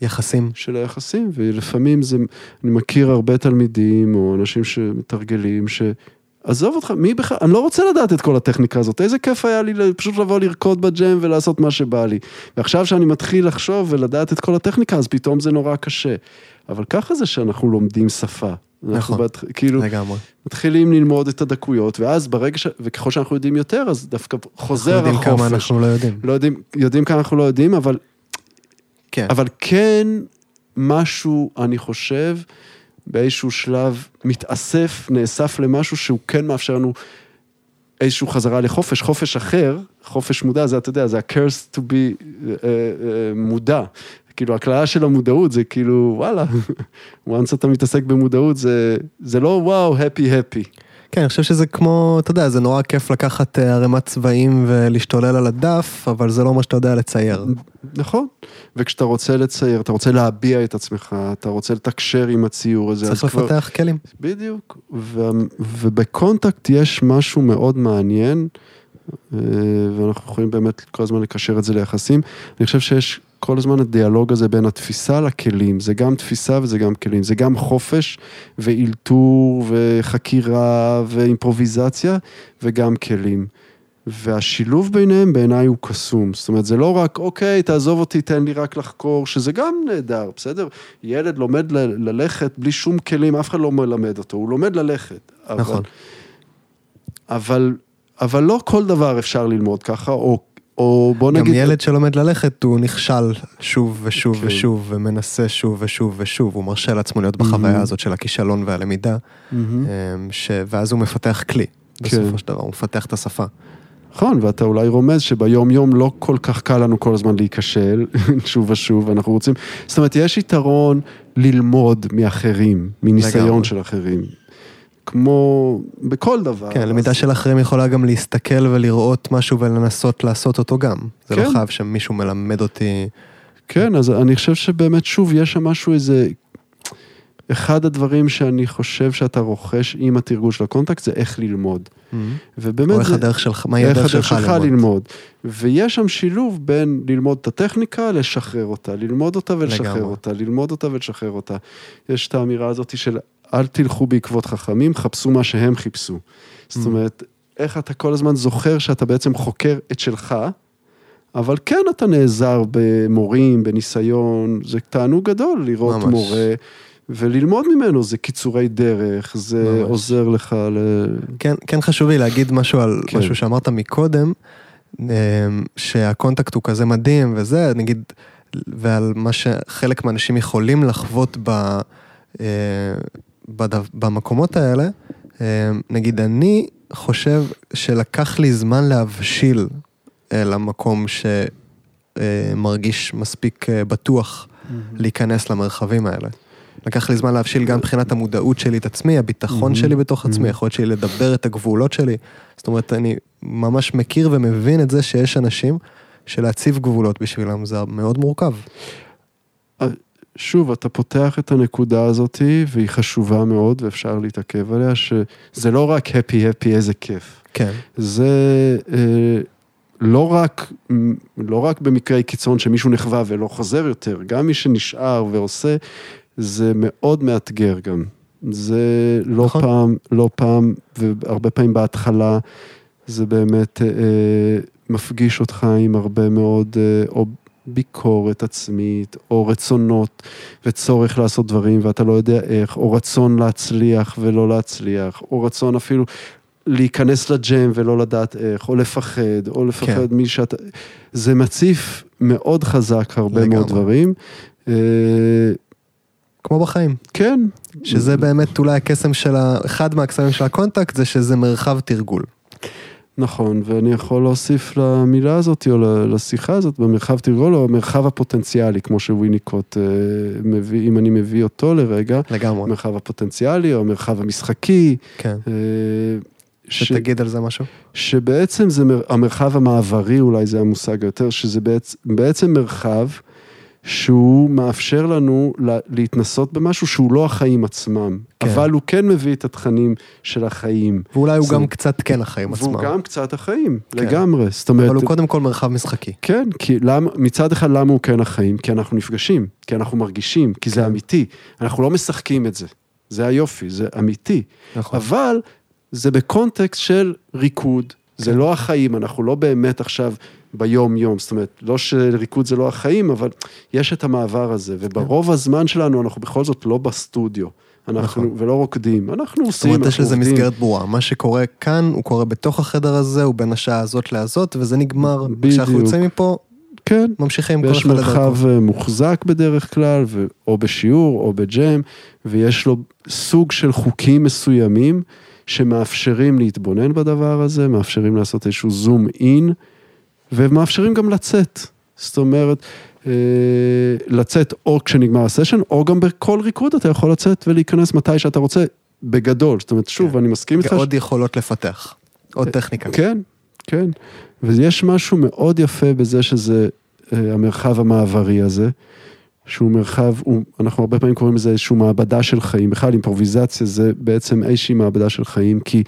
היחסים. של היחסים, ולפעמים זה, אני מכיר הרבה תלמידים או אנשים שמתרגלים, ש... עזוב אותך, מי בכלל, אני לא רוצה לדעת את כל הטכניקה הזאת, איזה כיף היה לי פשוט לבוא לרקוד בג'ם ולעשות מה שבא לי. ועכשיו שאני מתחיל לחשוב ולדעת את כל הטכניקה, אז פתאום זה נורא קשה. אבל ככה זה שאנחנו לומדים שפה. נכון. בת, כאילו, לגמרי. מתחילים ללמוד את הדקויות, ואז ברגע ש... וככל שאנחנו יודעים יותר, אז דווקא חוזר אנחנו יודעים החופש. כמה אנחנו לא יודעים. לא יודעים, יודעים כמה אנחנו לא יודעים, אבל כן. אבל כן משהו, אני חושב, באיזשהו שלב מתאסף, נאסף למשהו שהוא כן מאפשר לנו איזשהו חזרה לחופש, חופש אחר, חופש מודע, זה אתה יודע, זה ה-curse to be uh, uh, מודע. כאילו הקללה של המודעות זה כאילו וואלה, (laughs) once אתה מתעסק במודעות זה, זה לא וואו, happy happy. כן, אני חושב שזה כמו, אתה יודע, זה נורא כיף לקחת אה, ערימת צבעים ולהשתולל על הדף, אבל זה לא מה שאתה יודע לצייר. נכון, וכשאתה רוצה לצייר, אתה רוצה להביע את עצמך, אתה רוצה לתקשר עם הציור הזה, צריך אז כבר- לפתח כלים. בדיוק, ו, ובקונטקט יש משהו מאוד מעניין, אה, ואנחנו יכולים באמת כל הזמן לקשר את זה ליחסים. אני חושב שיש כל הזמן הדיאלוג הזה בין התפיסה לכלים, זה גם תפיסה וזה גם כלים, זה גם חופש ואילתור וחקירה ואימפרוביזציה וגם כלים. והשילוב ביניהם בעיניי הוא קסום. זאת אומרת, זה לא רק, אוקיי, תעזוב אותי, תן לי רק לחקור, שזה גם נהדר, בסדר? ילד לומד ל- ללכת בלי שום כלים, אף אחד לא מלמד אותו, הוא לומד ללכת. אבל, נכון. אבל, אבל לא כל דבר אפשר ללמוד ככה, או, או בוא גם נגיד... ילד שלומד ללכת, הוא נכשל שוב ושוב כן. ושוב, ומנסה שוב ושוב ושוב, הוא מרשה לעצמו להיות בחוויה Mhm. הזאת של הכישלון והלמידה. אמ, ש... ואז הוא מפתח כלי, בסופו כן. של דבר, הוא מפתח את השפה. נכון, ואתה אולי רומז שביום יום לא כל כך קל לנו כל הזמן להיכשל, (laughs) שוב ושוב, אנחנו רוצים, זאת אומרת, יש יתרון ללמוד מאחרים, מניסיון לגמרי. של אחרים. כמו בכל דבר. כן, למידה של אחרים יכולה גם להסתכל ולראות משהו ולנסות לעשות אותו גם. זה לא כן. חייב שמישהו מלמד אותי. כן, אז אני חושב שבאמת, שוב, יש שם משהו איזה... אחד הדברים שאני חושב שאתה רוכש עם התרגול של הקונטקט זה איך ללמוד. ובאמת או איך זה... הדרך שלך, מהי הדרך שלך ללמוד. ללמוד. ויש שם שילוב בין ללמוד את הטכניקה, לשחרר אותה, ללמוד אותה ולשחרר לגמרי. אותה, ללמוד אותה ולשחרר אותה. יש את האמירה הזאת של אל תלכו בעקבות חכמים, חפשו מה שהם חיפשו. זאת Mm. אומרת, איך אתה כל הזמן זוכר שאתה בעצם חוקר את שלך, אבל כן אתה נעזר במורים, בניסיון, זה תענוג גדול לראות ממש. מורה. וללמוד ממנו, זה קיצורי דרך, זה ממש. עוזר לך ל... כן, כן חשוב לי להגיד משהו על כן. משהו שאמרת מקודם, אמ, שהקונטקט הוא כזה מדהים וזה, נגיד, ועל מה שחלק מהאנשים יכולים לחוות ב, אה, בדו- במקומות האלה. אמ, נגיד, אני חושב שלקח לי זמן להבשיל אל המקום שמרגיש מספיק אה, בטוח להיכנס למרחבים האלה. לקח לי זמן להבשיל גם מבחינת המודעות שלי את עצמי, הביטחון מהמם. שלי בתוך עצמי, מהמם. היכולת שלי לדבר את הגבולות שלי. זאת אומרת, אני ממש מכיר ומבין את זה שיש אנשים שלהציב גבולות בשבילם זה מאוד מורכב. שוב, אתה פותח את הנקודה הזאת, והיא חשובה מאוד, ואפשר להתעכב עליה, שזה לא רק הפי, איזה כיף. כן, זה אה, לא רק, לא רק במקרי קיצון שמישהו נחווה ולא חוזר יותר, גם מי שנשאר ועושה, זה מאוד מאתגר גם. זה לא נכון. פעם, לא פעם, והרבה פעמים בהתחלה, זה באמת אה, מפגיש אותך עם הרבה מאוד, אה, ביקורת עצמית, או רצונות וצורך לעשות דברים ואתה לא יודע איך, או רצון להצליח ולא להצליח, או רצון אפילו להיכנס לג'ם ולא לדעת איך, או לפחד, או לפחד כן. מי שאתה... זה מציף מאוד חזק הרבה לגמרי. מאוד דברים. אה, כמו בחיים. כן. שזה באמת אולי הקסם של ה... אחד מהקסמים של הקונטקט זה שזה מרחב תרגול. נכון, ואני יכול להוסיף למילה הזאת, או לשיחה הזאת, במרחב תרגול, או המרחב הפוטנציאלי, כמו שוויניקוט אה, מביא, אם אני מביא אותו לרגע, לגמרי. המרחב הפוטנציאלי, או המרחב המשחקי. כן. אה, ש- שתגיד על זה משהו. שבעצם זה מר- המרחב המעברי, אולי זה המושג היותר, שזה בעצם, בעצם מרחב שהוא מאפשר לנו לה- להתנסות במשהו שהוא לא החיים עצמם, כן. אבל הוא כן מביא את התכנים של החיים. ואולי הוא זה- גם קצת כן החיים עצמם. והוא גם קצת החיים, כן. לגמרי. זאת אומרת, אבל הוא קודם כל מרחב משחקי. כן, כי למה, מצד אחד למה הוא כן החיים? כי אנחנו נפגשים, כי אנחנו מרגישים, כי זה כן. אמיתי. אנחנו לא משחקים את זה, זה היופי, זה אמיתי. נכון. אבל זה בקונטקסט של ריקוד, זה כן. לא החיים, אנחנו לא באמת עכשיו ביום-יום, זאת אומרת, לא שריקוד זה לא החיים, אבל יש את המעבר הזה, וברוב הזמן שלנו אנחנו בכל זאת לא בסטודיו, אנחנו, נכון. ולא רוקדים, אנחנו זאת עושים, אומרת, יש אנחנו לזה עובדים. מסגרת ברורה. מה שקורה כאן, הוא קורה בתוך החדר הזה, הוא בין השעה הזאת להזאת, וזה נגמר. בדיוק. כשאנחנו יוצאים מפה, כן, ממשיכים כל ויש אחד לדרכו. מרחב אה, מוחזק בדרך כלל, ו- או בשיעור או בג'ם, ויש לו סוג של חוקים מסוימים שמאפשרים להתבונן בדבר הזה, מאפשרים לעשות איזשהו זום אין, ומאפשרים גם לצאת. זאת אומרת, אה, לצאת או כשנגמר הסשן, או גם בכל ריקוד אתה יכול לצאת ולהיכנס מתי שאתה רוצה, בגדול. זאת אומרת, שוב, כן. אני מסכים איתך. עוד יכולות לפתח. עוד טכניקה. כן, כן. ויש משהו מאוד יפה בזה שזה אה, המרחב המעברי הזה, שהוא מרחב, הוא, אנחנו הרבה פעמים קוראים לזה איזושהי מעבדה של חיים. בכלל אימפרוביזציה זה בעצם איזושהי מעבדה של חיים, כי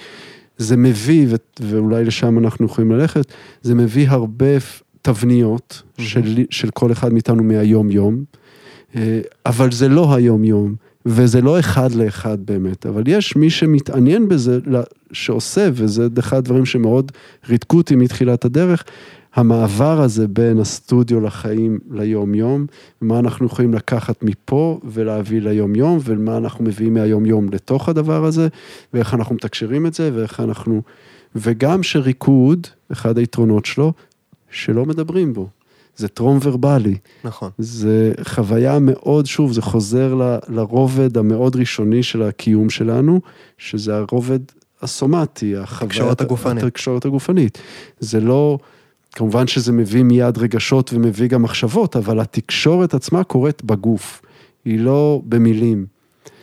זה מביא, ו- ואולי לשם אנחנו יכולים ללכת, זה מביא הרבה תבניות של, של כל אחד מאיתנו מהיום-יום, אה, אבל זה לא היום-יום, וזה לא אחד לאחד באמת, אבל יש מי שמתעניין בזה, שעושה, וזה אחד הדברים שמאוד ריתקו אותי מתחילת הדרך, המעבר הזה בין הסטודיו לחיים ליום-יום, מה אנחנו יכולים לקחת מפה ולהביא ליום-יום, ומה אנחנו מביאים מהיום-יום לתוך הדבר הזה, ואיך אנחנו מתקשרים את זה, ואיך אנחנו... וגם שריקוד, אחד היתרונות שלו, שלא מדברים בו. זה טרום ורבלי. נכון. זה חוויה מאוד, שוב, זה חוזר ל, לרובד המאוד ראשוני של הקיום שלנו, שזה הרובד הסומטי, התקשורת הגופנית. התקשורת הגופנית. זה לא, כמובן שזה מביא מיד רגשות ומביא גם מחשבות, אבל התקשורת עצמה קורית בגוף, היא לא במילים.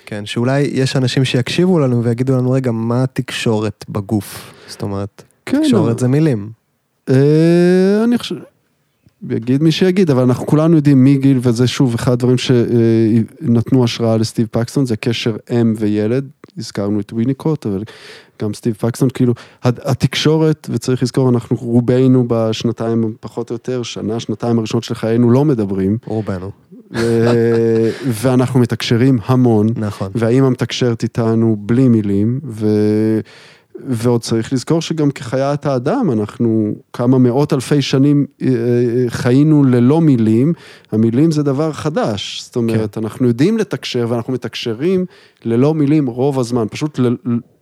כן, שאולי יש אנשים שיקשיבו לנו ויגידו לנו, רגע, מה התקשורת בגוף? זאת אומרת, כן, תקשורת אבל... זה מילים. אה, אני חושב... יגיד מי שיגיד, אבל אנחנו כולנו יודעים מי גיל, וזה שוב אחד הדברים שנתנו השראה לסטיב פקסטון, זה קשר אם וילד, הזכרנו את וויניקוט, אבל גם סטיב פקסטון, כאילו, התקשורת, וצריך לזכור, אנחנו רובנו בשנתיים, פחות או יותר, שנה, שנתיים הראשונות של חיינו לא מדברים. רובנו. ואנחנו מתקשרים המון. נכון. והאימא מתקשרת איתנו בלי מילים, ו... ועוד צריך לזכור שגם כחיית האדם, אנחנו כמה מאות אלפי שנים אה, אה, חיינו ללא מילים, המילים זה דבר חדש, זאת אומרת, כן. אנחנו יודעים לתקשר ואנחנו מתקשרים ללא מילים רוב הזמן, פשוט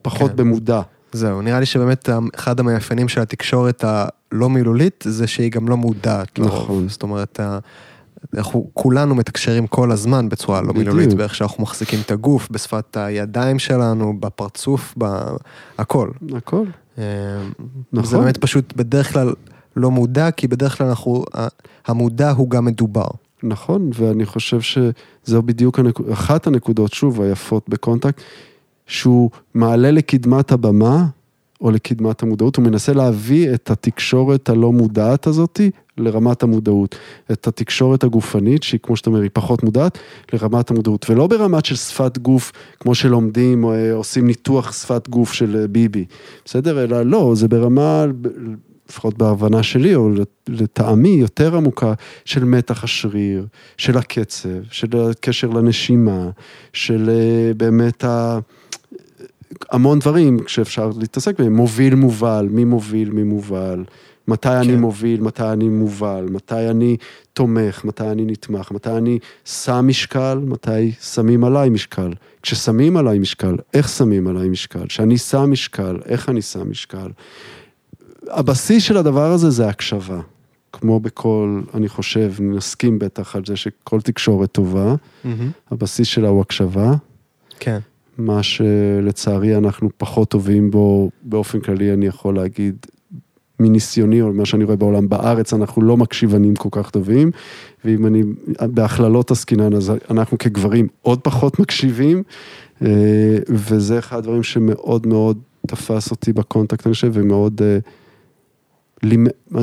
פחות כן. במודע. זהו, נראה לי שבאמת אחד המאפיינים של התקשורת הלא מילולית זה שהיא גם לא מודעת. נכון. זאת אומרת, אנחנו כולנו מתקשרים כל הזמן בצורה לא מילולית, באיך שאנחנו מחזיקים את הגוף, בשפת הידיים שלנו, בפרצוף, בהכל. הכל. אה, נכון. זה באמת פשוט בדרך כלל לא מודע, כי בדרך כלל אנחנו, המודע הוא גם מדובר. נכון, ואני חושב שזו בדיוק הנק... אחת הנקודות, שוב, היפות בקונטקט, שהוא מעלה לקדמת הבמה, או לקדמת המודעות, הוא מנסה להביא את התקשורת הלא מודעת הזאתי לרמת המודעות. את התקשורת הגופנית, שהיא כמו שאתה אומר, היא פחות מודעת, לרמת המודעות. ולא ברמת של שפת גוף, כמו שלומדים או אה, עושים ניתוח שפת גוף של אה, ביבי, בסדר? אלא לא, זה ברמה, לפחות בהבנה שלי, או לטעמי, יותר עמוקה, של מתח השריר, של הקצב, של הקשר לנשימה, של אה, באמת ה... המון דברים שאפשר להתעסק בהם, מוביל מובל, מי מוביל, מי מובל. מתי כן. אני מוביל, מתי אני מובל, מתי אני תומך, מתי אני נתמך, מתי אני שם משקל, מתי שמים עליי משקל. כששמים עליי משקל, איך שמים עליי משקל? כשאני שם משקל, איך אני שם משקל? הבסיס של הדבר הזה זה הקשבה. כמו בכל, אני חושב, נסכים בטח על זה שכל תקשורת טובה, mm-hmm. הבסיס שלה הוא הקשבה. כן. מה שלצערי אנחנו פחות טובים בו, באופן כללי אני יכול להגיד, מניסיוני או מה שאני רואה בעולם בארץ, אנחנו לא מקשיבנים כל כך טובים, ואם אני בהכללות עסקינן, אז אנחנו כגברים עוד פחות מקשיבים, אה, וזה אחד הדברים שמאוד מאוד תפס אותי בקונטקט, אני חושב, ומאוד, אה,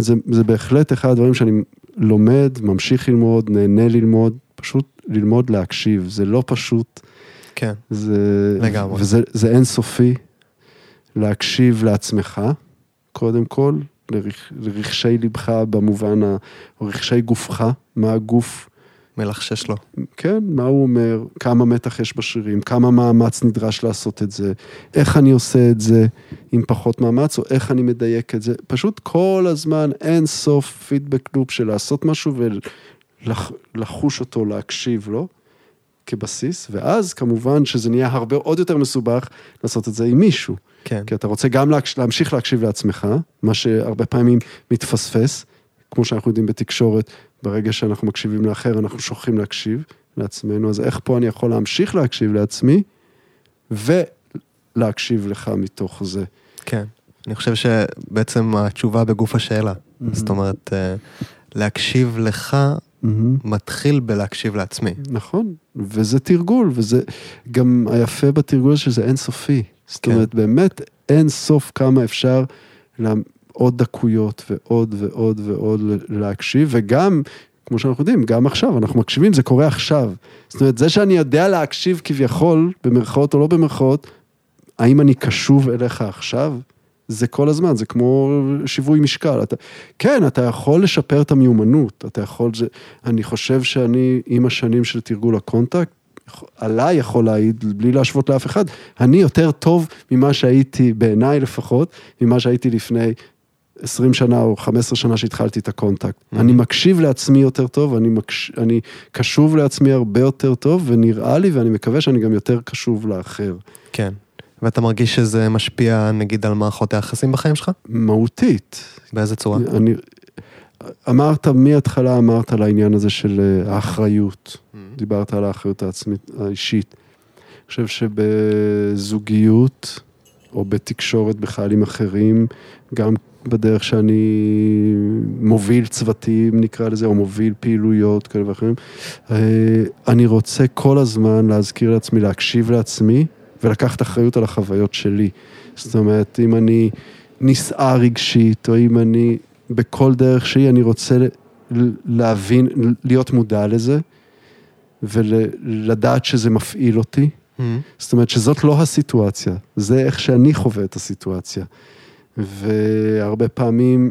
זה, זה בהחלט אחד הדברים שאני לומד, ממשיך ללמוד, נהנה ללמוד, פשוט ללמוד להקשיב, זה לא פשוט. כן, זה, לגמרי. וזה אינסופי, להקשיב לעצמך. קודם כל, לרכשי ליבך במובן, ה... או רכשי גופך, מה הגוף. מלחשש לו. כן, מה הוא אומר, כמה מתח יש בשרירים, כמה מאמץ נדרש לעשות את זה, איך אני עושה את זה עם פחות מאמץ, או איך אני מדייק את זה. פשוט כל הזמן אין סוף פידבק לופ של לעשות משהו ולחוש אותו, להקשיב לו. כבסיס, ואז כמובן שזה נהיה הרבה עוד יותר מסובך לעשות את זה עם מישהו. כן. כי אתה רוצה גם להקש... להמשיך להקשיב לעצמך, מה שהרבה פעמים מתפספס, כמו שאנחנו יודעים בתקשורת, ברגע שאנחנו מקשיבים לאחר, אנחנו שוכחים להקשיב לעצמנו, אז איך פה אני יכול להמשיך להקשיב לעצמי, ולהקשיב לך מתוך זה. כן, אני חושב שבעצם התשובה בגוף השאלה. Mm-hmm. זאת אומרת, אה, להקשיב לך mm-hmm. מתחיל בלהקשיב לעצמי. נכון, וזה תרגול, וזה גם היפה בתרגול שזה אינסופי. זאת כן. אומרת, באמת אין סוף כמה אפשר עוד דקויות ועוד ועוד ועוד להקשיב, וגם, כמו שאנחנו יודעים, גם עכשיו, אנחנו מקשיבים, זה קורה עכשיו. זאת אומרת, זה שאני יודע להקשיב כביכול, במרכאות או לא במרכאות, האם אני קשוב אליך עכשיו? זה כל הזמן, זה כמו שיווי משקל. אתה, כן, אתה יכול לשפר את המיומנות, אתה יכול, זה, אני חושב שאני, עם השנים של תרגול הקונטקט, עליי יכול להעיד, בלי להשוות לאף אחד, אני יותר טוב ממה שהייתי, בעיניי לפחות, ממה שהייתי לפני 20 שנה או 15 שנה שהתחלתי את הקונטקט. Mm-hmm. אני מקשיב לעצמי יותר טוב, אני, מקש... אני קשוב לעצמי הרבה יותר טוב, ונראה לי, ואני מקווה שאני גם יותר קשוב לאחר. כן. ואתה מרגיש שזה משפיע נגיד על מערכות היחסים בחיים שלך? מהותית. באיזה צורה? אני, אמרת, מההתחלה אמרת על העניין הזה של אה, האחריות. Mm-hmm. דיברת על האחריות העצמית, האישית. אני חושב שבזוגיות, או בתקשורת בכלל עם אחרים, גם בדרך שאני מוביל צוותים, נקרא לזה, או מוביל פעילויות כאלה ואחרים, אה, אני רוצה כל הזמן להזכיר לעצמי, להקשיב לעצמי, ולקחת אחריות על החוויות שלי. זאת אומרת, אם אני נסער רגשית, או אם אני, בכל דרך שהיא, אני רוצה להבין, להיות מודע לזה, ולדעת שזה מפעיל אותי. Mm-hmm. זאת אומרת שזאת לא הסיטואציה, זה איך שאני חווה את הסיטואציה. והרבה פעמים,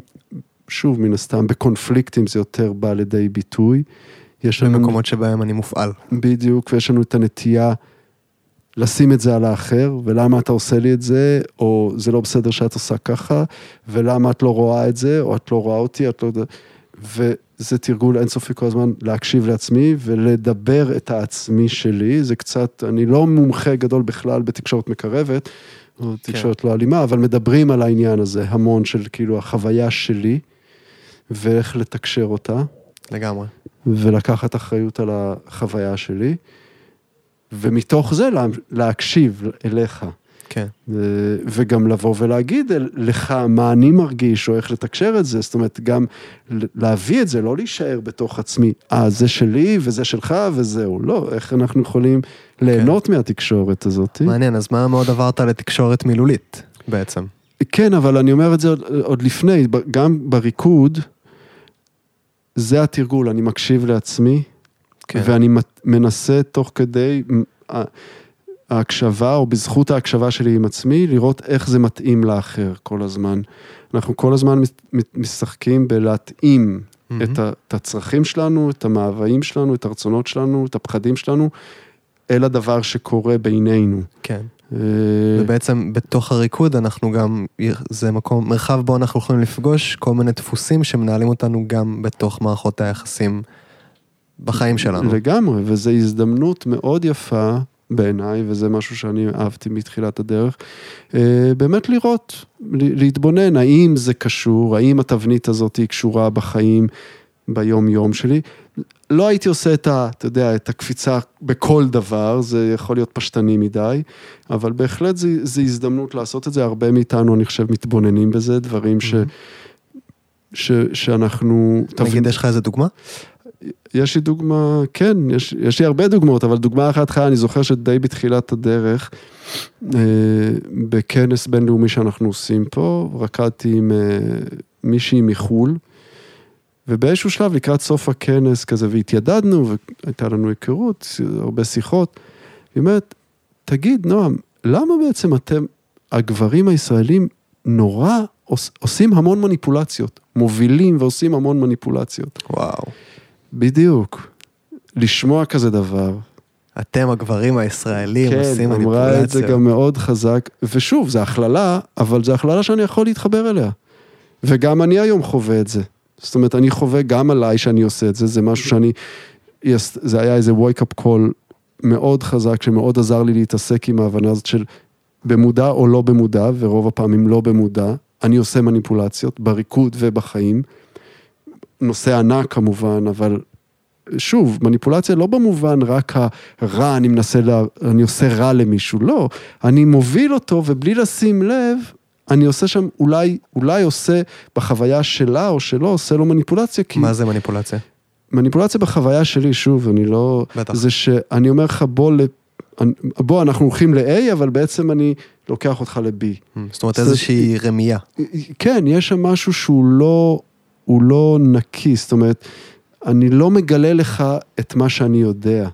שוב, מן הסתם, בקונפליקטים זה יותר בא לידי ביטוי. יש לנו... במקומות שבהם אני מופעל. בדיוק, ויש לנו את הנטייה לשים את זה על האחר, ולמה אתה עושה לי את זה, או זה לא בסדר שאת עושה ככה, ולמה את לא רואה את זה, או את לא רואה אותי, את לא... וזה תרגול אינסופי כל הזמן להקשיב לעצמי ולדבר את העצמי שלי, זה קצת, אני לא מומחה גדול בכלל בתקשורת מקרבת, או כן. תקשורת לא אלימה, אבל מדברים על העניין הזה המון של כאילו החוויה שלי, ואיך לתקשר אותה. לגמרי. ולקחת אחריות על החוויה שלי. ומתוך זה לה, להקשיב אליך. כן. וגם לבוא ולהגיד לך מה אני מרגיש, או איך לתקשר את זה, זאת אומרת, גם להביא את זה, לא להישאר בתוך עצמי, אה, זה שלי וזה שלך וזהו, לא, איך אנחנו יכולים ליהנות כן. מהתקשורת הזאת. מעניין, אז מה מאוד עברת לתקשורת מילולית בעצם? כן, אבל אני אומר את זה עוד, עוד לפני, גם בריקוד, זה התרגול, אני מקשיב לעצמי, כן. ואני מנסה תוך כדי ההקשבה, או בזכות ההקשבה שלי עם עצמי, לראות איך זה מתאים לאחר כל הזמן. אנחנו כל הזמן משחקים בלהתאים mm-hmm. את, את הצרכים שלנו, את המאוויים שלנו, את הרצונות שלנו, את הפחדים שלנו, אל הדבר שקורה בינינו. כן. אה, ובעצם בתוך הריקוד אנחנו גם, זה מקום, מרחב בו אנחנו יכולים לפגוש כל מיני דפוסים שמנהלים אותנו גם בתוך מערכות היחסים בחיים שלנו. לגמרי, וזו הזדמנות מאוד יפה בעיניי, וזה משהו שאני אהבתי מתחילת הדרך, אה, באמת לראות, להתבונן, האם זה קשור, האם התבנית הזאת היא קשורה בחיים, ביום-יום שלי. לא הייתי עושה את ה... אתה יודע, את הקפיצה בכל דבר, זה יכול להיות פשטני מדי, אבל בהחלט זו הזדמנות לעשות את זה, הרבה מאיתנו, אני חושב, מתבוננים בזה, דברים ש... ש, שאנחנו... נגיד, יש לך איזה דוגמה? יש לי דוגמה, כן, יש, יש לי הרבה דוגמאות, אבל דוגמה אחת חיה, אני זוכר שדי בתחילת הדרך, אה, בכנס בינלאומי שאנחנו עושים פה, רקדתי עם אה, מישהי מחו"ל, ובאיזשהו שלב לקראת סוף הכנס כזה, והתיידדנו, והייתה לנו היכרות, הרבה שיחות, היא אומרת, תגיד, נועם, למה בעצם אתם, הגברים הישראלים, נורא עושים המון מניפולציות, מובילים ועושים המון מניפולציות. וואו. בדיוק. לשמוע כזה דבר. אתם הגברים הישראלים כן, עושים מניפולציה. כן, אמרה את זה גם מאוד חזק, ושוב, זו הכללה, אבל זו הכללה שאני יכול להתחבר אליה. וגם אני היום חווה את זה. זאת אומרת, אני חווה גם עליי שאני עושה את זה, זה משהו שאני, זה היה איזה wake up call מאוד חזק, שמאוד עזר לי להתעסק עם ההבנה הזאת של במודע או לא במודע, ורוב הפעמים לא במודע, אני עושה מניפולציות בריקוד ובחיים. נושא ענק כמובן, אבל שוב, מניפולציה לא במובן רק הרע, אני מנסה, לה, אני עושה רע למישהו, לא, אני מוביל אותו ובלי לשים לב, אני עושה שם, אולי, אולי עושה בחוויה שלה או שלו, עושה לו מניפולציה, כי... מה זה מניפולציה? מניפולציה בחוויה שלי, שוב, אני לא... בטח. זה שאני אומר לך, בוא, בוא, אנחנו הולכים ל-A, אבל בעצם אני לוקח אותך ל-B. Mm, זאת אומרת, איזושהי רמייה. כן, יש שם משהו שהוא לא, הוא לא נקי, זאת אומרת, אני לא מגלה לך את מה שאני יודע.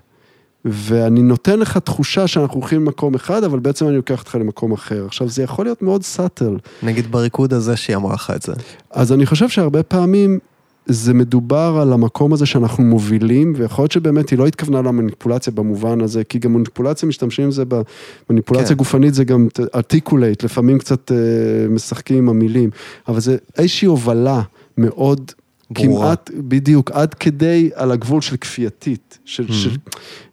ואני נותן לך תחושה שאנחנו הולכים למקום אחד, אבל בעצם אני לוקח אותך למקום אחר. עכשיו, זה יכול להיות מאוד סאטל. נגיד בריקוד הזה שהיא אמרה לך את זה. אז אני חושב שהרבה פעמים זה מדובר על המקום הזה שאנחנו מובילים, ויכול להיות שבאמת היא לא התכוונה למניפולציה במובן הזה, כי גם מניפולציה משתמשים עם זה, במניפולציה כן. גופנית זה גם articulate, לפעמים קצת אה, משחקים עם המילים, אבל זה איזושהי הובלה מאוד... ברורה. כמעט, בדיוק, עד כדי על הגבול של כפייתית. של, של,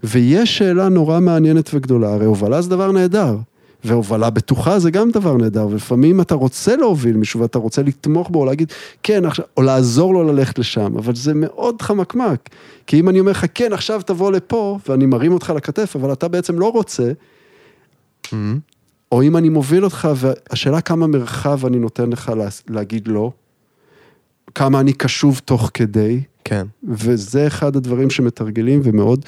ויש שאלה נורא מעניינת וגדולה, הרי הובלה זה דבר נהדר, והובלה בטוחה זה גם דבר נהדר, ולפעמים אתה רוצה להוביל מישהו ואתה רוצה לתמוך בו, או להגיד, כן, עכשיו, או לעזור לו ללכת לשם, אבל זה מאוד חמקמק. כי אם אני אומר לך, כן, עכשיו תבוא לפה, ואני מרים אותך לכתף, אבל אתה בעצם לא רוצה, אמ, או אם אני מוביל אותך, והשאלה כמה מרחב אני נותן לך לה, להגיד לא, כמה אני קשוב תוך כדי, כן. וזה אחד הדברים שמתרגלים, ומאוד,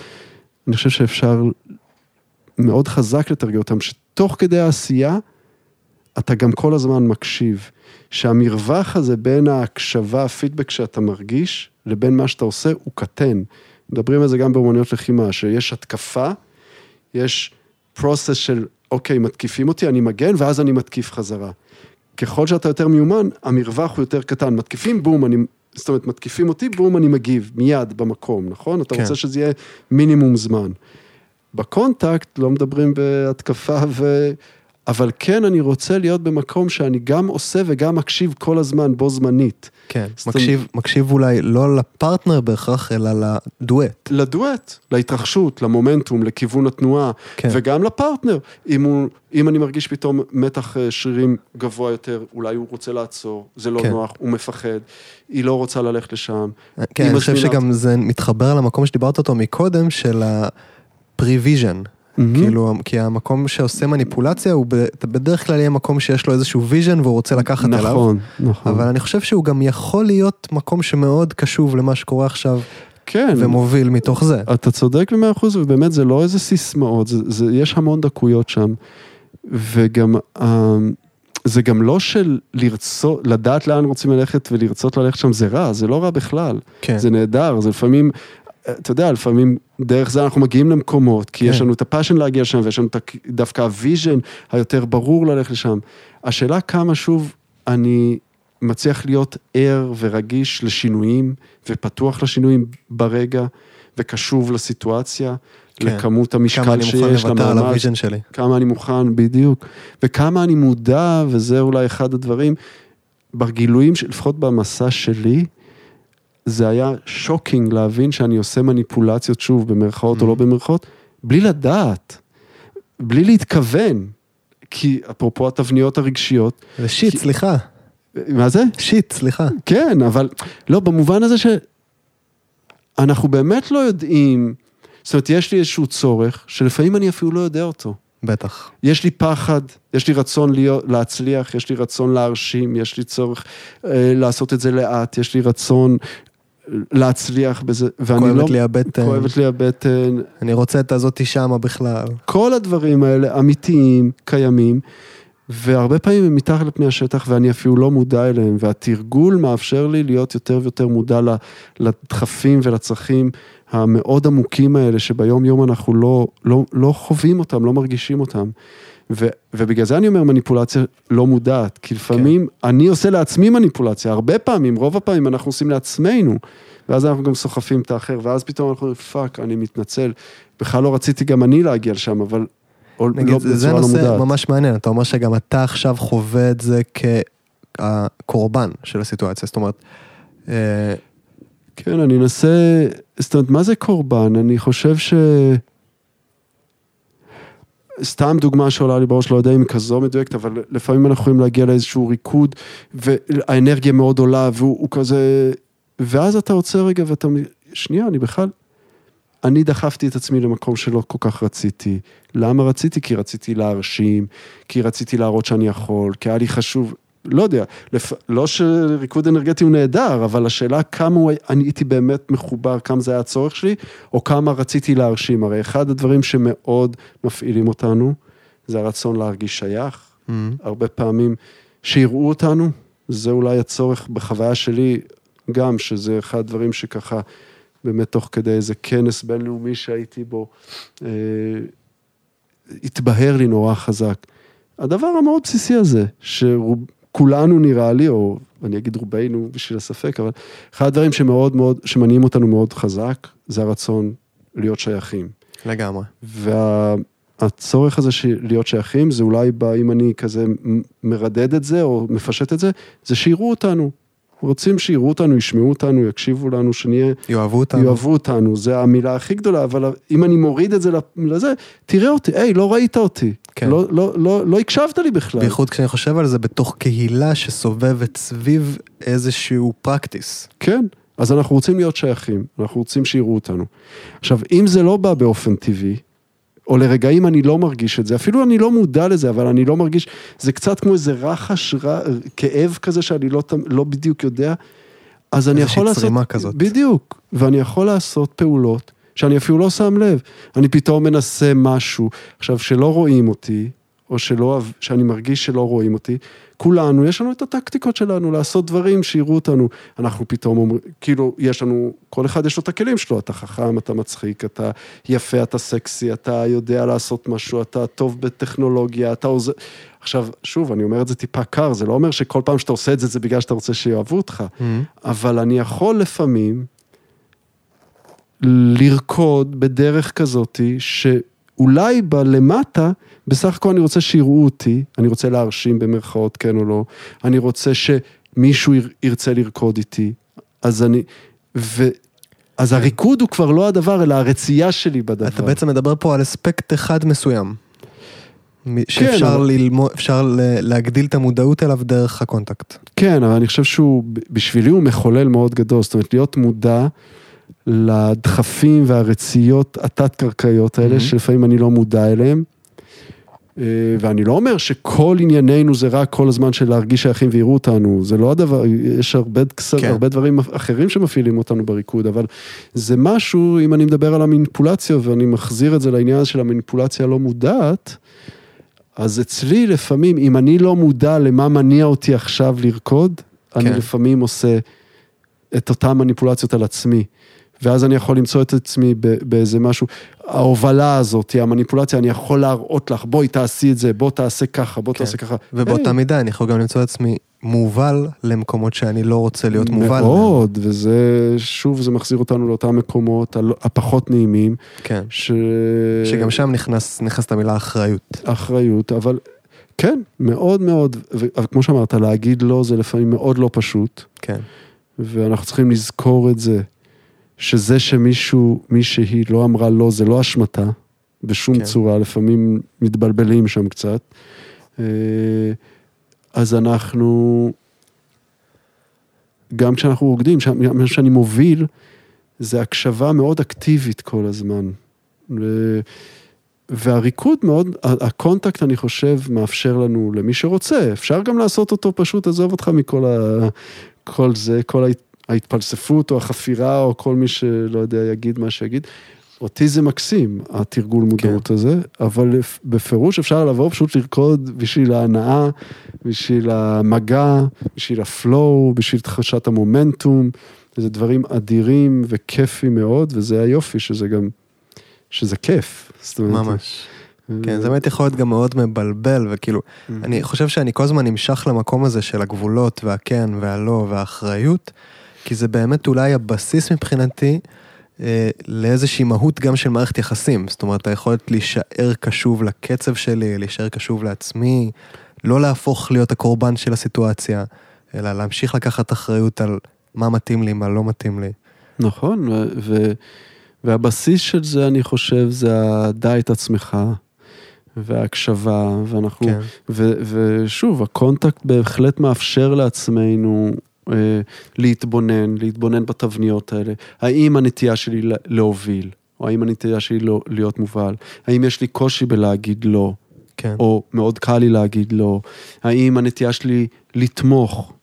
אני חושב שאפשר מאוד חזק לתרגל אותם, שתוך כדי העשייה, אתה גם כל הזמן מקשיב. שהמרווח הזה בין ההקשבה, הפידבק שאתה מרגיש, לבין מה שאתה עושה, הוא קטן. מדברים על זה גם באומנויות לחימה, שיש התקפה, יש process של, אוקיי, מתקיפים אותי, אני מגן, ואז אני מתקיף חזרה. ככל שאתה יותר מיומן, המרווח הוא יותר קטן. מתקיפים, בום, אני, זאת אומרת, מתקיפים אותי, בום, אני מגיב, מיד, במקום, נכון? אתה כן. רוצה שזה יהיה מינימום זמן. בקונטקט לא מדברים בהתקפה ו... אבל כן, אני רוצה להיות במקום שאני גם עושה וגם מקשיב כל הזמן, בו זמנית. כן. אומרת- מקשיב, מקשיב אולי לא לפרטנר בהכרח, אלא לדואט. לדואט, להתרחשות, למומנטום, לכיוון התנועה, כן. וגם לפרטנר. אם, הוא, אם אני מרגיש פתאום מתח אה, שרירים גבוה יותר, אולי הוא רוצה לעצור, זה לא כן. נוח, הוא מפחד, היא לא רוצה ללכת לשם. כן, היא אני חושב שגם זה מתחבר למקום שדיברת אותו מקודם, של ה-pre-vision. מהמם. כאילו, כי המקום שעושה מניפולציה, הוא בדרך כלל יהיה מקום שיש לו איזשהו vision והוא רוצה לקחת אליו. נכון, נכון. אבל אני חושב שהוא גם יכול להיות מקום שמאוד קשוב למה שקורה עכשיו, כן, ומוביל מתוך זה. אתה צודק במאה אחוז, ובאמת זה לא איזה סיסמאות, זה, זה, יש המון דקויות שם. וגם, אה, זה גם לא של לרצות, לדעת לאן רוצים ללכת ולרצות ללכת שם זה רע, זה לא רע בכלל. כן. זה נהדר, זה לפעמים, אתה יודע, לפעמים דרך זה אנחנו מגיעים למקומות, כי יש כן. לנו את ה passion להגיע לשם, ויש לנו דווקא ה vision היותר ברור ללכת לשם. השאלה כמה שוב אני מצליח להיות ער ורגיש לשינויים, ופתוח לשינויים ברגע, וקשוב לסיטואציה, כן. לכמות המשקל כמה אני מוכן שיש, לוותר על למעמד, ה vision שלי. כמה אני מוכן, בדיוק. וכמה אני מודע, וזה אולי אחד הדברים, בגילויים, לפחות במסע שלי, זה היה shocking להבין שאני עושה מניפולציות, שוב, במרכאות או לא Mhm. במרכאות, בלי לדעת, בלי להתכוון. כי אפרופו התבניות הרגשיות, זה שיט, כי- סליחה. מה זה? שיט, סליחה. כן, אבל לא, במובן הזה שאנחנו באמת לא יודעים, זאת אומרת, יש לי איזשהו צורך, שלפעמים אני אפילו לא יודע אותו. בטח. יש לי פחד, יש לי רצון להיות, להצליח, יש לי רצון להרשים, יש לי צורך אה, לעשות את זה לאט, יש לי רצון להצליח בזה, ואני כואבת לא... לי הבטן. כואבת לי הבטן. אני רוצה את הזאתי שמה בכלל. כל הדברים האלה אמיתיים, קיימים, והרבה פעמים הם מתחת לפני השטח ואני אפילו לא מודע אליהם, והתרגול מאפשר לי להיות יותר ויותר מודע לדחפים ולצרכים המאוד עמוקים האלה, שביום יום אנחנו לא, לא, לא חווים אותם, לא מרגישים אותם. ו, ובגלל זה אני אומר מניפולציה לא מודעת, כי לפעמים כן. אני עושה לעצמי מניפולציה, הרבה פעמים, רוב הפעמים אנחנו עושים לעצמנו, ואז אנחנו גם סוחפים את האחר, ואז פתאום אנחנו אומרים, fuck, אני מתנצל, בכלל לא רציתי גם אני להגיע לשם, אבל או, נגיד, לא, זה בצורה לא נושא מודעת. ממש מעניין, אתה אומר שגם אתה עכשיו חווה את זה כקורבן של הסיטואציה, זאת אומרת, אה, כן, אני אנסה, זאת אומרת, מה זה קורבן? אני חושב ש... סתם דוגמה שעולה לי בראש, לא יודע אם היא כזו מדויקת, אבל לפעמים אנחנו יכולים להגיע לאיזשהו ריקוד, והאנרגיה מאוד עולה, והוא הוא כזה... ואז אתה עוצר רגע ואתה... שנייה, אני בכלל... אני דחפתי את עצמי למקום שלא כל כך רציתי. למה רציתי? כי רציתי להרשים, כי רציתי להראות שאני יכול, כי היה לי חשוב, לא יודע, לפ... לא שריקוד אנרגטי הוא נהדר, אבל השאלה כמה הוא... אני הייתי באמת מחובר, כמה זה היה הצורך שלי, או כמה רציתי להרשים. הרי אחד הדברים שמאוד מפעילים אותנו, זה הרצון להרגיש שייך. mm, הרבה פעמים שיראו אותנו, זה אולי הצורך בחוויה שלי גם, שזה אחד הדברים שככה באמת תוך כדי איזה כנס בינלאומי שהייתי בו, אה, התבהר לי נורא חזק. הדבר המאוד בסיסי הזה, שכולנו נראה לי, או אני אגיד רובנו בשביל הספק, אבל אחד הדברים שמאוד מאוד, שמניעים אותנו מאוד חזק, זה הרצון להיות שייכים. לגמרי. והצורך הזה של להיות שייכים, זה אולי בא, אם אני כזה מרדד את זה, או מפשט את זה, זה שיראו אותנו. רוצים שיראו אותנו, ישמעו אותנו, יקשיבו לנו, שנהיה... יאהבו אותנו. יאהבו אותנו, זה המילה הכי גדולה, אבל אם אני מוריד את זה לזה, תראה אותי, היי, לא ראית אותי. כן. לא, לא, לא, לא הקשבת לי בכלל. בייחוד כשאני חושב על זה בתוך קהילה שסובבת סביב איזשהו פרקטיס. כן, אז אנחנו רוצים להיות שייכים, אנחנו רוצים שיראו אותנו. עכשיו, אם זה לא בא באופן טבעי, או לרגעים אני לא מרגיש את זה, אפילו אני לא מודע לזה, אבל אני לא מרגיש, זה קצת כמו איזה רחש, ר... כאב כזה שאני לא, לא בדיוק יודע, אז אני יכול לעשות... איזושהי צרימה כזאת. בדיוק, ואני יכול לעשות פעולות שאני אפילו לא שם לב. אני פתאום מנסה משהו, עכשיו, שלא רואים אותי, או שלא, שאני מרגיש שלא רואים אותי, כולנו, יש לנו את הטקטיקות שלנו לעשות דברים שיראו אותנו. אנחנו פתאום אומרים, כאילו, יש לנו, כל אחד יש לו את הכלים שלו, אתה חכם, אתה מצחיק, אתה יפה, אתה סקסי, אתה יודע לעשות משהו, אתה טוב בטכנולוגיה, אתה עוזר... עכשיו, שוב, אני אומר את זה טיפה קר, זה לא אומר שכל פעם שאתה עושה את זה, זה בגלל שאתה רוצה שיאהבו אותך, Mm-hmm. אבל אני יכול לפעמים לרקוד בדרך כזאתי, שאולי בלמטה, בסך הכל אני רוצה שיראו אותי, אני רוצה להרשים במרכאות כן או לא, אני רוצה שמישהו יר- ירצה לרקוד איתי, אז אני, ו... אז הריקוד הוא כבר לא הדבר, אלא הרצייה שלי בדבר. אתה בעצם מדבר פה על אספקט אחד מסוים. מ- שאפשר אבל- ללמוד, אפשר להגדיל את המודעות אליו דרך הקונטקט. כן, אבל אני חושב שהוא, בשבילי הוא מחולל מאוד גדול, זאת אומרת, להיות מודע לדחפים והרציות התת-קרקעיות האלה, Mhm. שלפעמים אני לא מודע אליהם. אה, ואני לא אומר שכל ענייננו זה רק כל הזמן של להרגיש שייכים ויראו אותנו, זה לא הדבר, יש הרבה, כן. הרבה דברים אחרים שמפעילים אותנו בריקוד, אבל זה משהו, אם אני מדבר על המניפולציה ואני מחזיר את זה לעניין של המניפולציה הלא מודעת, אז אצלי לפעמים, אם אני לא מודע למה מניע אותי עכשיו לרקוד, אני כן. לפעמים עושה את אותן מניפולציות על עצמי. ואז אני יכול למצוא את עצמי באיזה משהו, ההובלה הזאת, המניפולציה, אני יכול להראות לך, בואי תעשי את זה, בוא תעשה ככה, בוא כן. תעשה ככה. ובאותה היי, מידה אני יכול גם למצוא את עצמי מובל למקומות שאני לא רוצה להיות מובל. מאוד, וזה, שוב, זה מחזיר אותנו לאותם מקומות הפחות נעימים, כן. ש... שגם שם נכנס, נכנסת המילה אחריות. אחריות, אבל כן, מאוד מאוד, ו- אבל כמו שאמרת, להגיד לא זה לפעמים מאוד לא פשוט, כן. ואנחנו צריכים לזכור את זה, שזה שמישהו, מישהי לא אמרה לא, זה לא אשמתה, בשום כן. צורה, לפעמים מתבלבלים שם קצת. אה, אז אנחנו, גם כשאנחנו רוקדים, מה שאני מוביל, זה הקשבה מאוד אקטיבית כל הזמן. ו... והריקוד מאוד, הקונטקט אני חושב מאפשר לנו, למי שרוצה, אפשר גם לעשות אותו פשוט, עזוב אותך מכל ה... כל זה, כל ההתפלספות או החפירה או כל מי שלא יודע יגיד מה שיגיד. אותי זה מקסים, התרגול מודעות הזה, אבל בפירוש אפשר לבוא פשוט לרקוד בשביל ההנאה, בשביל המגע, בשביל הפלואו, בשביל תחושת המומנטום. זה דברים אדירים וכיפים מאוד, וזה היופי שזה גם, שזה כיף. אומרת, ממש. כן, זה באמת יכול להיות גם מאוד מבלבל, וכאילו, אני חושב שאני כל הזמן נמשך למקום הזה של הגבולות והכן והלא והאחריות, כי זה באמת אולי הבסיס מבחינתי אה, לאיזושהי מהות גם של מערכת יחסים. זאת אומרת, היכולת להישאר קשוב לקצב שלי, להישאר קשוב לעצמי, לא להפוך להיות הקורבן של הסיטואציה, אלא להמשיך לקחת אחריות על מה מתאים לי, מה לא מתאים לי. נכון, ו- ו- והבסיס של זה, אני חושב, זה הדע את עצמך, וההקשבה, ואנחנו, כן. ו- ושוב, הקונטקט בהחלט מאפשר לעצמנו להתבונן, להתבונן בתבניות האלה. האם הנטייה שלי לה- להוביל, או האם הנטייה שלי לא, להיות מובל? האם יש לי קושי בלהגיד לא, כן. או מאוד קל לי להגיד לא? האם הנטייה שלי לתמוך?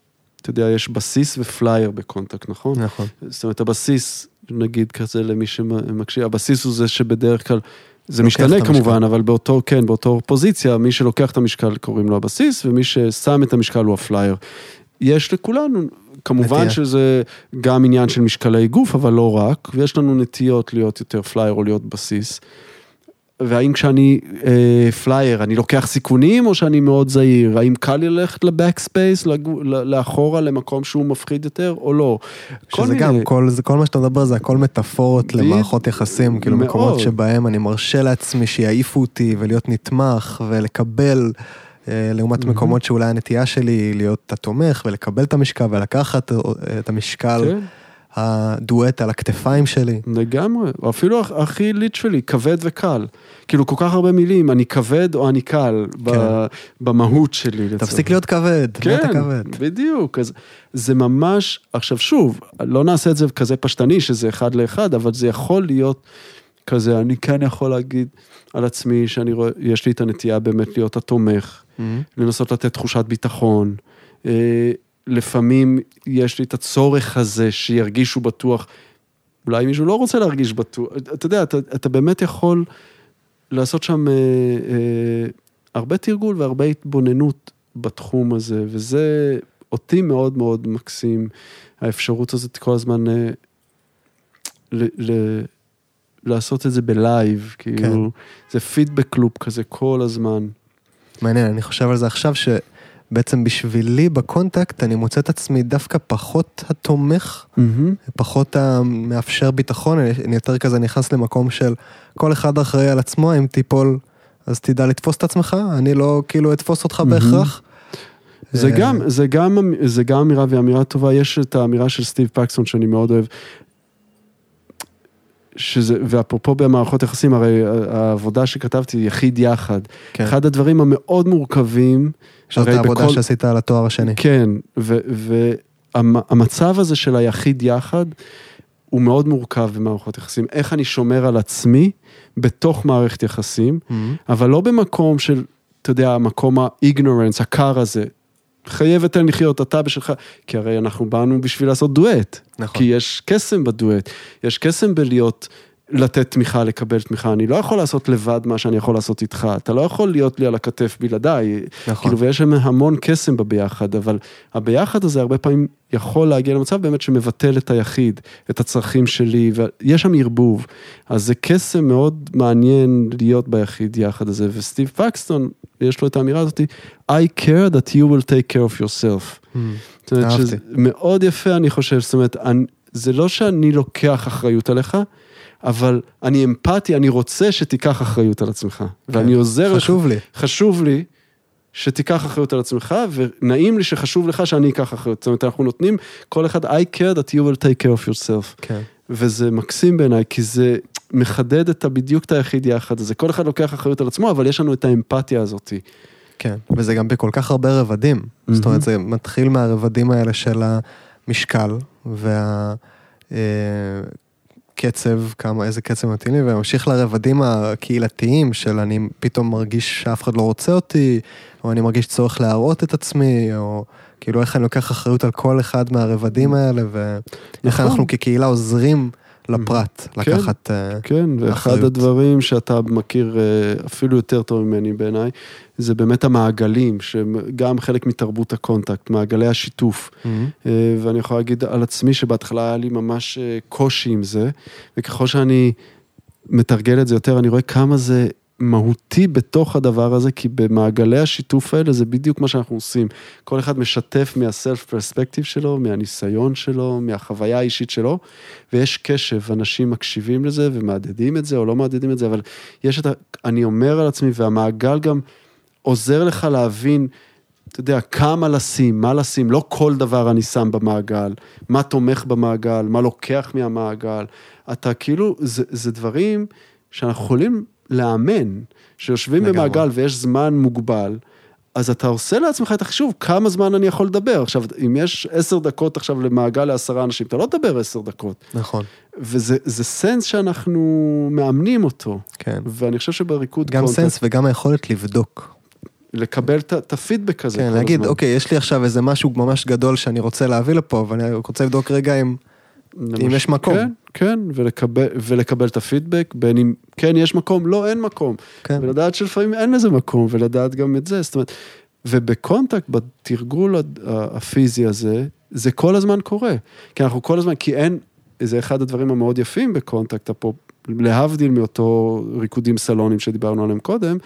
אתה יודע, יש בסיס ופלייר בקונטקט, נכון? נכון. זאת אומרת, הבסיס, נגיד כזה למי שמקשיב, הבסיס הוא זה שבדרך כלל, זה משתנה את המשקל. כמובן, אבל באותו, כן, באותו פוזיציה, מי שלוקח את המשקל קוראים לו הבסיס, ומי ששם את המשקל הוא הפלייר. יש לכולנו, כמובן נטייה. שזה גם עניין של משקלי גוף, אבל לא רק, ויש לנו נטיות להיות יותר פלייר או להיות בסיס. והאם כשאני אה, פלייר, אני לוקח סיכונים או שאני מאוד זהיר? האם קל לי ללכת ל backspace, לאחורה למקום שהוא מפחיד יותר או לא? שזה מיני- גם, כל, זה, כל מה שאתה מדבר זה הכל מטאפורות בדיוק. למערכות יחסים, כאילו מאוד. מקומות שבהם אני מרשה לעצמי שיעיפו אותי ולהיות נתמך ולקבל, אה, לעומת מקומות שאולי הנטייה שלי היא להיות התומך ולקבל את המשקל ולקחת אה, את המשקל, כן. הדואט על הכתפיים שלי. לגמרי, או אפילו הכ- הכי ליטרלי, כבד וקל. כאילו כל כך הרבה מילים, אני כבד או אני קל, ב- במהות שלי. לצורך. תפסיק להיות כבד, כן, אתה כבד? בדיוק, אז זה ממש, עכשיו שוב, לא נעשה את זה כזה פשטני שזה אחד לאחד, אבל זה יכול להיות כזה, אני כן יכול להגיד על עצמי שאני רואה, יש לי את הנטייה באמת להיות התומך, מהמם. לנסות לתת תחושת ביטחון. אה, לפעמים יש לי את הצורך הזה שירגישו בטוח. אולי מישהו לא רוצה להרגיש בטוח. אתה יודע, אתה, אתה באמת יכול לעשות שם אה, אה, הרבה תרגול והרבה התבוננות בתחום הזה, וזה אותי מאוד מאוד מקסים, האפשרות הזאת כל הזמן אה, ל, ל, לעשות את זה ב live, כאילו, זה feedback loop כזה כל הזמן. מעניין, אני חושב על זה עכשיו, שבעצם בשבילי בקונטקט אני מוצא את עצמי דווקא פחות התומך, פחות המאפשר ביטחון, אני אני יותר כזה נכנס למקום של כל אחד אחראי על עצמו, אם תיפול אז תדע לתפוס את עצמך, אני לא כאילו אתפוס אותך מהמם. בהכרח. זה אה, גם, זה גם, זה גם אמירה והיא אמירה טובה, יש את האמירה של סטיב פקסון שאני מאוד אוהב. שזה, ואפרופו במערכות יחסים, הרי העבודה שכתבתי, יחיד יחד. כן. אחד הדברים המאוד מורכבים, זאת העבודה בכל- שעשית על התואר השני. כן, והמצב הזה של היחיד יחד, הוא מאוד מורכב במערכות יחסים. איך אני שומר על עצמי בתוך מערכת יחסים, מהמם. אבל לא במקום של, אתה יודע, המקום האיגנורנס, הקר הזה. חייב ותן לחיות, אתה בשלך, כי הרי אנחנו באנו בשביל לעשות דואט. נכון. כי יש קסם בדואט, יש קסם בלהיות, לתת תמיכה, לקבל תמיכה. אני לא יכול לעשות לבד מה שאני יכול לעשות איתך, אתה לא יכול להיות לי על הכתף בלעדיי. נכון. כאילו, ויש שם המון קסם בביחד, אבל הביחד הזה הרבה פעמים יכול להגיע למצב באמת שמבטל את היחיד, את הצרכים שלי, ויש שם ערבוב. אז זה קסם מאוד מעניין להיות ביחיד יחד הזה, וסטיב פקסטון, יש לו את האמירה הזאת, I care that you will take care of yourself. מהמם. זאת אומרת אהבתי. שזה מאוד יפה, אני חושב, זאת אומרת, אני, זה לא שאני לוקח אחריות עליך, אבל אני אמפתי, אני רוצה שתיקח אחריות על עצמך. ואני עוזר לך. חשוב לי. חשוב לי שתיקח אחריות על עצמך, ונעים לי שחשוב לך שאני אקח אחריות. זאת אומרת, אנחנו נותנים כל אחד, I care that you will take care of yourself. כן. וזה מקסים בעיניי, כי זה מחדד את בדיוק את היחיד יחד הזה. כל אחד לוקח אחריות על עצמו, אבל יש לנו את האמפתיה הזאת. כן, וזה גם בכל כך הרבה רבדים. זאת אומרת, זה מתחיל מהרבדים האלה של המשקל והקצב, כמה, איזה קצב מתאים לי, וממשיך לרבדים הקהילתיים של אני פתאום מרגיש שאף אחד לא רוצה אותי, או אני מרגיש צורך להראות את עצמי, או כאילו איך אני לוקח אחריות על כל אחד מהרבדים האלה, ואיך נכון. אנחנו כקהילה עוזרים לפרט כן. לקחת... אה, כן, ואחד אחריות. הדברים שאתה מכיר אה, אפילו יותר טוב ממני בעיניי, זה באמת המעגלים, שהם גם חלק מתרבות הקונטקט, מעגלי השיתוף. מהמם. אה, ואני יכול להגיד על עצמי שבהתחלה היה לי ממש קושי עם זה, וככל שאני מתרגל את זה יותר, אני רואה כמה זה מהותי בתוך הדבר הזה, כי במעגלי השיתוף האלה זה בדיוק מה שאנחנו עושים. כל אחד משתף מהסלף פרספקטיב שלו, מהניסיון שלו, מהחוויה האישית שלו, ויש קשב, אנשים מקשיבים לזה ומהדהדים את זה או לא מהדהדים את זה, אבל יש את ה... אני אומר על עצמי, והמעגל גם עוזר לך להבין, אתה יודע, כמה לשים, מה לשים, לא כל דבר אני שם במעגל, מה תומך במעגל, מה לוקח מהמעגל. אתה כאילו, זה, זה דברים שאנחנו יכולים לאמן, שיושבים לגמרי. במעגל ויש זמן מוגבל. אז אתה עושה לעצמך את החישוב, כמה זמן אני יכול לדבר. עכשיו, אם יש עשר דקות עכשיו למעגל לעשרה אנשים, אתה לא תדבר עשר דקות. נכון, וזה זה sense שאנחנו מאמנים אותו. כן. ואני חושב שבריקוד גם קונטקט, sense וגם היכולת לבדוק. לקבל את- הפידבק הזה. כן, להגיד, הזמן. אוקיי, יש לי עכשיו איזה משהו ממש גדול שאני רוצה להביא לפה, ואני רוצה לבדוק רגע אם... אם יש מקום. כן, כן, ולקבל, ולקבל את הפידבק, בין אם כן יש מקום, לא, אין מקום. כן. ולדעת שלפעמים אין לזה מקום, ולדעת גם את זה. זאת אומרת, ובקונטקט, בתרגול הפיזי הזה, זה כל הזמן קורה. כי אנחנו כל הזמן, כי אין, זה אחד הדברים המאוד יפים בקונטקט, פה, להבדיל מאותו ריקודים סלוניים שדיברנו עליהם קודם,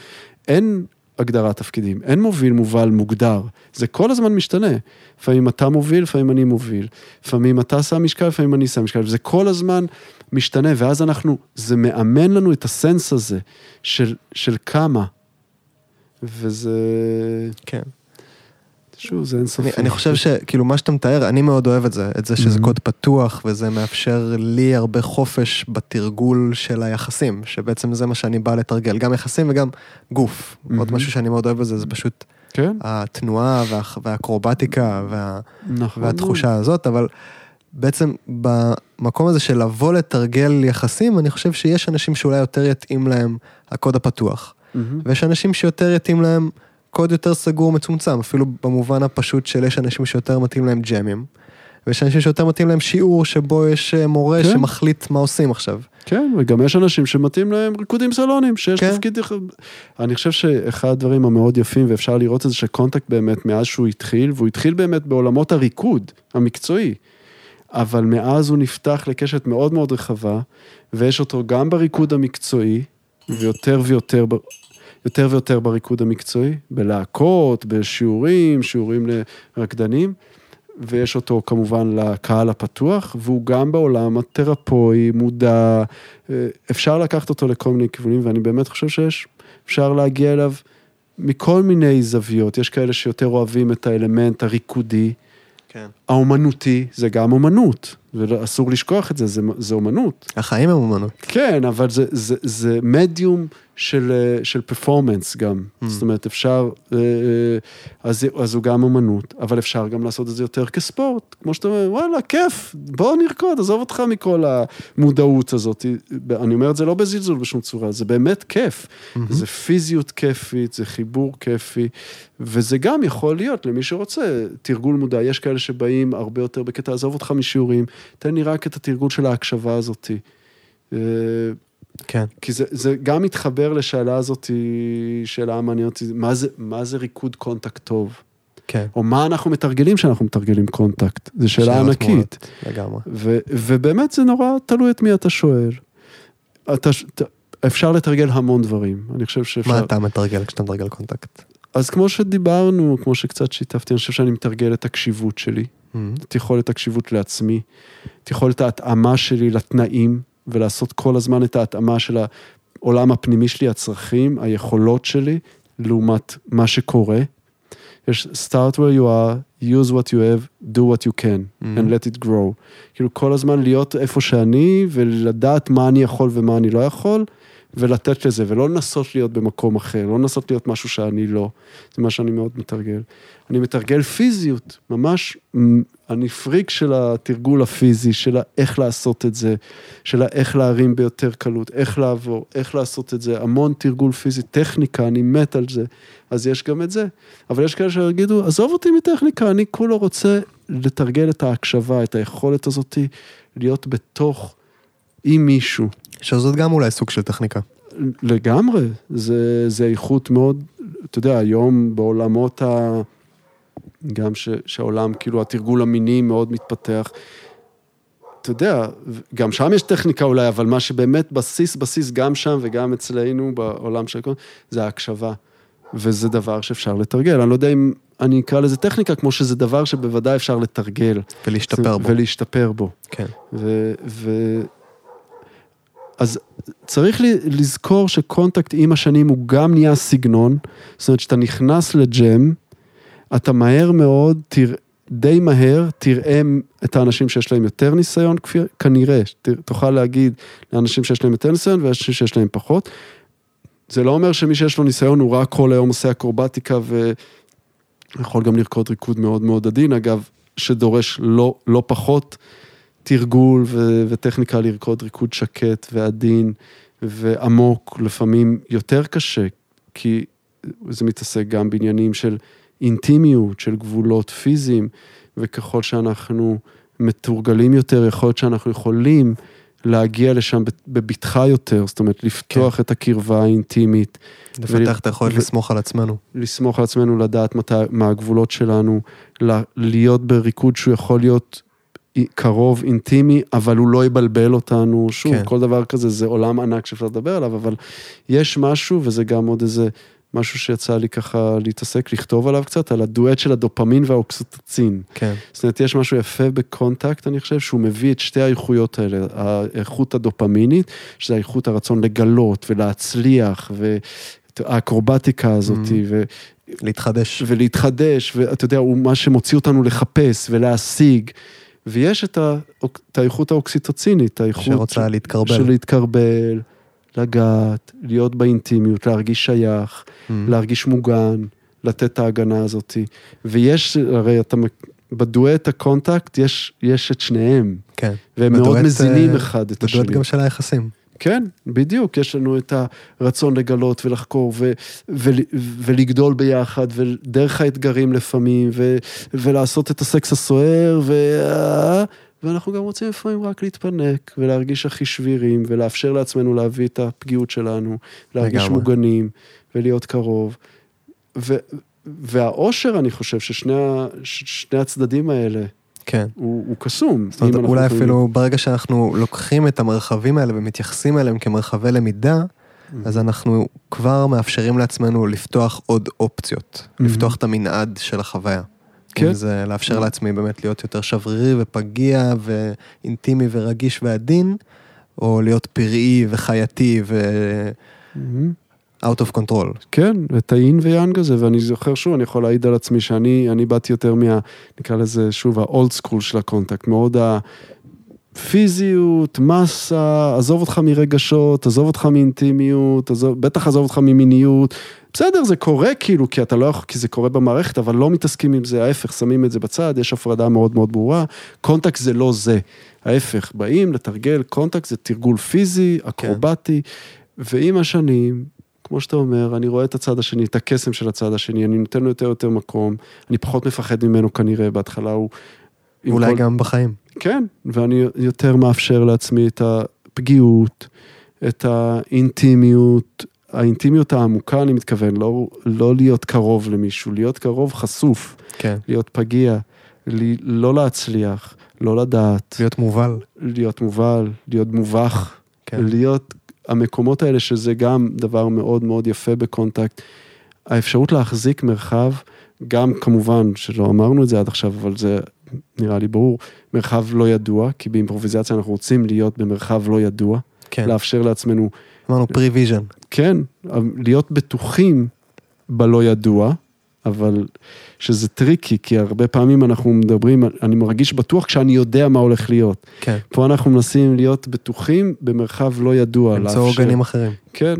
אין הגדרת תפקידים, אין מוביל מובל מוגדר, זה כל הזמן משתנה. לפעמים אתה מוביל, לפעמים אני מוביל, לפעמים אתה שם משקל, לפעמים אני שם משקל, וזה כל הזמן משתנה, ואז אנחנו, זה מאמן לנו את הסנס הזה של, של כמה. וזה, כן. שוב, זה אינסופי. אני, אני חושב שכאילו מה שאתה מתאר, אני מאוד אוהב את זה, את זה שזה Mhm. קוד פתוח וזה מאפשר לי הרבה חופש בתרגול של היחסים, שבעצם זה מה שאני בא לתרגל, גם יחסים וגם גוף. עוד Mhm. משהו שאני מאוד אוהב בזה, זה פשוט כן, התנועה וה, והאקרובטיקה וה, נכון. והתחושה הזאת, אבל בעצם במקום הזה של לבוא לתרגל יחסים, אני חושב שיש אנשים שאולי יותר יתאים להם הקוד הפתוח. מהמם. ויש אנשים שיותר יתאים להם קוד יותר סגור מצומצם, אפילו במובן הפשוט של יש אנשים שיותר מתאים להם ג'מים, ויש אנשים שיותר מתאים להם שיעור שבו יש אה, מורה כן. שמחליט מה עושים עכשיו. כן, וגם יש אנשים שמתאים להם ריקודים סלונים, שיש כן. תפקיד... אני חושב שאחד הדברים המאוד יפים, ואפשר לראות את זה, שקונטקט באמת, מאז שהוא התחיל, והוא התחיל באמת בעולמות הריקוד המקצועי, אבל מאז הוא נפתח לקשת מאוד מאוד רחבה, ויש אותו גם בריקוד המקצועי, ויותר ויותר, יותר ויותר בריקוד המקצועי, בלהקות, בשיעורים, שיעורים לרקדנים. ויש אותו כמובן לקהל הפתוח, והוא גם בעולם התרפואי, מודע, אה, אפשר לקחת אותו לכל מיני כיוונים, ואני באמת חושב שיש, אפשר להגיע אליו מכל מיני זוויות. יש כאלה שיותר אוהבים את האלמנט הריקודי, כן. האומנותי, זה גם אומנות, ואסור לשכוח את זה, זה, זה אומנות. החיים הם אומנות. כן, אבל זה, זה, זה מדיום של, אה, של פרפורמנס גם. Mm. זאת אומרת, אפשר, אה, אה, אז, אז הוא גם אומנות, אבל אפשר גם לעשות את זה יותר כספורט. כמו שאתה אומר, וואלה, כיף, בוא נרקוד, עזוב אותך מכל המודעות הזאת. אני אומר את זה לא בזלזול בשום צורה, זה באמת כיף. זה פיזיות כיפית, זה חיבור כיפי, וזה גם יכול להיות למי שרוצה, תרגול מודע. יש כאלה שבאים הרבה יותר בקטע, עזוב אותך משיעורים, תן לי רק את התרגול של ההקשבה הזאתי. כן. כי זה, זה גם מתחבר לשאלה הזאת, שאלה מעניינת מה זה, מה זה ריקוד קונטקט טוב? כן. או מה אנחנו מתרגלים כשאנחנו מתרגלים קונטקט? זו שאלה ענקית. מאוד, לגמרי. ו, ובאמת זה נורא תלוי את מי אתה שואל. אתה, ת- אפשר לתרגל המון דברים, אני חושב שאפשר. מה אתה מתרגל כשאתה מתרגל קונטקט? אז כמו שדיברנו, כמו שקצת שיתפתי, אני חושב שאני מתרגל את הקשיבות שלי, Mhm. את יכולת הקשיבות לעצמי, את יכולת ההתאמה שלי לתנאים, ולעשות כל הזמן את ההתאמה של העולם הפנימי שלי, הצרכים, היכולות שלי, לעומת מה שקורה. יש start where you are, use what you have, do what you can, Mhm. and let it grow. כאילו כל הזמן להיות איפה שאני, ולדעת מה אני יכול ומה אני לא יכול, ולתת לזה, ולא לנסות להיות במקום אחר, לא לנסות להיות משהו שאני לא. זה מה שאני מאוד מתרגל. אני מתרגל פיזיות, ממש, אני פריק של התרגול הפיזי, של איך לעשות את זה, של איך להרים ביותר קלות, איך לעבור, איך לעשות את זה, המון תרגול פיזי, טכניקה, אני מת על זה, אז יש גם את זה. אבל יש כאלה שיגידו, עזוב אותי מטכניקה, אני כולו רוצה לתרגל את ההקשבה, את היכולת הזאתי, להיות בתוך, עם מישהו. שזאת גם אולי סוג של טכניקה. לגמרי, זה, זה איכות מאוד, אתה יודע, היום בעולמות ה... גם ש, שהעולם, כאילו התרגול המיני מאוד מתפתח. אתה יודע, גם שם יש טכניקה אולי, אבל מה שבאמת בסיס, בסיס גם שם וגם אצלנו בעולם של... זה ההקשבה. וזה דבר שאפשר לתרגל. אני לא יודע אם אני אקרא לזה טכניקה, כמו שזה דבר שבוודאי אפשר לתרגל. ולהשתפר בו. ולהשתפר בו. כן. ו... אז צריך לזכור שקונטקט עם השנים הוא גם נהיה סגנון, זאת אומרת שאתה נכנס לג'ם, אתה מהר מאוד, תראה, די מהר, תראה את האנשים שיש להם יותר ניסיון, כפי, כנראה, ת, תוכל להגיד לאנשים שיש להם יותר ניסיון ואנשים שיש להם פחות. זה לא אומר שמי שיש לו ניסיון הוא רק כל היום עושה אקרובטיקה ויכול גם לרקוד ריקוד מאוד מאוד עדין, אגב, שדורש לא, לא פחות תרגול ו- וטכניקה לרקוד ריקוד שקט ועדין ועמוק, לפעמים יותר קשה, כי זה מתעסק גם בעניינים של אינטימיות, של גבולות פיזיים, וככל שאנחנו מתורגלים יותר, יכול להיות שאנחנו יכולים להגיע לשם בבטחה יותר, זאת אומרת, לפתוח כן. את הקרבה האינטימית. לפתח את היכולת ו... לסמוך על עצמנו. לסמוך על עצמנו, לדעת מת... מה הגבולות שלנו, להיות בריקוד שהוא יכול להיות קרוב, אינטימי, אבל הוא לא יבלבל אותנו. שוב, כן. כל דבר כזה זה עולם ענק שאפשר לדבר עליו, אבל יש משהו, וזה גם עוד איזה משהו שיצא לי ככה להתעסק, לכתוב עליו קצת, על הדואט של הדופמין והאוקסיטוצין. כן. זאת אומרת, יש משהו יפה בקונטקט, אני חושב, שהוא מביא את שתי האיכויות האלה, האיכות הדופמינית, שזה האיכות הרצון לגלות ולהצליח, והאקרובטיקה הזאת, mm. ו... להתחדש. ולהתחדש, ואתה יודע, הוא מה שמוציא אותנו לחפש ולהשיג. ויש את, ה, את האיכות האוקסיטוצינית, האיכות... שרוצה להתכרבל. של להתכרבל, לגעת, להיות באינטימיות, להרגיש שייך, mm-hmm. להרגיש מוגן, לתת את ההגנה הזאת. ויש, הרי אתה, בדואט הקונטקט, יש, יש את שניהם. כן. והם בדואט, מאוד מזינים uh, אחד את השני. בדואט גם של היחסים. כן, בדיוק, יש לנו את הרצון לגלות ולחקור ו- ו- ולגדול ביחד, ודרך האתגרים לפעמים, ו- ולעשות את הסקס הסוער, ו- ואנחנו גם רוצים לפעמים רק להתפנק, ולהרגיש הכי שבירים, ולאפשר לעצמנו להביא את הפגיעות שלנו, להרגיש לגמרי. מוגנים, ולהיות קרוב. ו- והאושר, אני חושב, ששני הצדדים האלה, כן. הוא, הוא קסום. זאת אומרת, אולי אפילו יכולים... ברגע שאנחנו לוקחים את המרחבים האלה ומתייחסים אליהם כמרחבי למידה, mm-hmm. אז אנחנו כבר מאפשרים לעצמנו לפתוח עוד אופציות, mm-hmm. לפתוח את המנעד של החוויה. כן. אם זה לאפשר mm-hmm. לעצמי באמת להיות יותר שברירי ופגיע ואינטימי ורגיש ועדין, או להיות פראי וחייתי ו... Out of control. כן, את האין ויאנג הזה, ואני זוכר שוב, אני יכול להעיד על עצמי שאני אני באתי יותר מה, נקרא לזה שוב, ה old school של הקונטקט, מאוד הפיזיות, מסה, עזוב אותך מרגשות, עזוב אותך מאינטימיות, עזוב, בטח עזוב אותך ממיניות. בסדר, זה קורה כאילו, כי אתה לא יכול, כי זה קורה במערכת, אבל לא מתעסקים עם זה, ההפך, שמים את זה בצד, יש הפרדה מאוד מאוד ברורה. קונטקט זה לא זה. ההפך, באים לתרגל, קונטקט זה תרגול פיזי. אקרובטי, כן. ועם השנים, כמו שאתה אומר, אני רואה את הצד השני, את הקסם של הצד השני, אני נותן לו יותר יותר מקום, אני פחות מפחד ממנו כנראה, בהתחלה הוא... אולי כל... גם בחיים. כן, ואני יותר מאפשר לעצמי את הפגיעות, את האינטימיות, האינטימיות העמוקה, אני מתכוון, לא, לא להיות קרוב למישהו, להיות קרוב חשוף, כן. להיות פגיע, לי, לא להצליח, לא לדעת. להיות מובל. להיות מובל, להיות מובך, כן. להיות המקומות האלה, שזה גם דבר מאוד מאוד יפה בקונטקט, האפשרות להחזיק מרחב, גם כמובן, שלא אמרנו את זה עד עכשיו, אבל זה נראה לי ברור, מרחב לא ידוע, כי באימפרוביזציה אנחנו רוצים להיות במרחב לא ידוע, כן. לאפשר לעצמנו... אמרנו pre-vision. כן, להיות בטוחים בלא ידוע, אבל שזה טריקי, כי הרבה פעמים אנחנו מדברים, אני מרגיש בטוח כשאני יודע מה הולך להיות. כן. פה אנחנו מנסים להיות בטוחים במרחב לא ידוע. למצוא עוגנים אחרים. כן.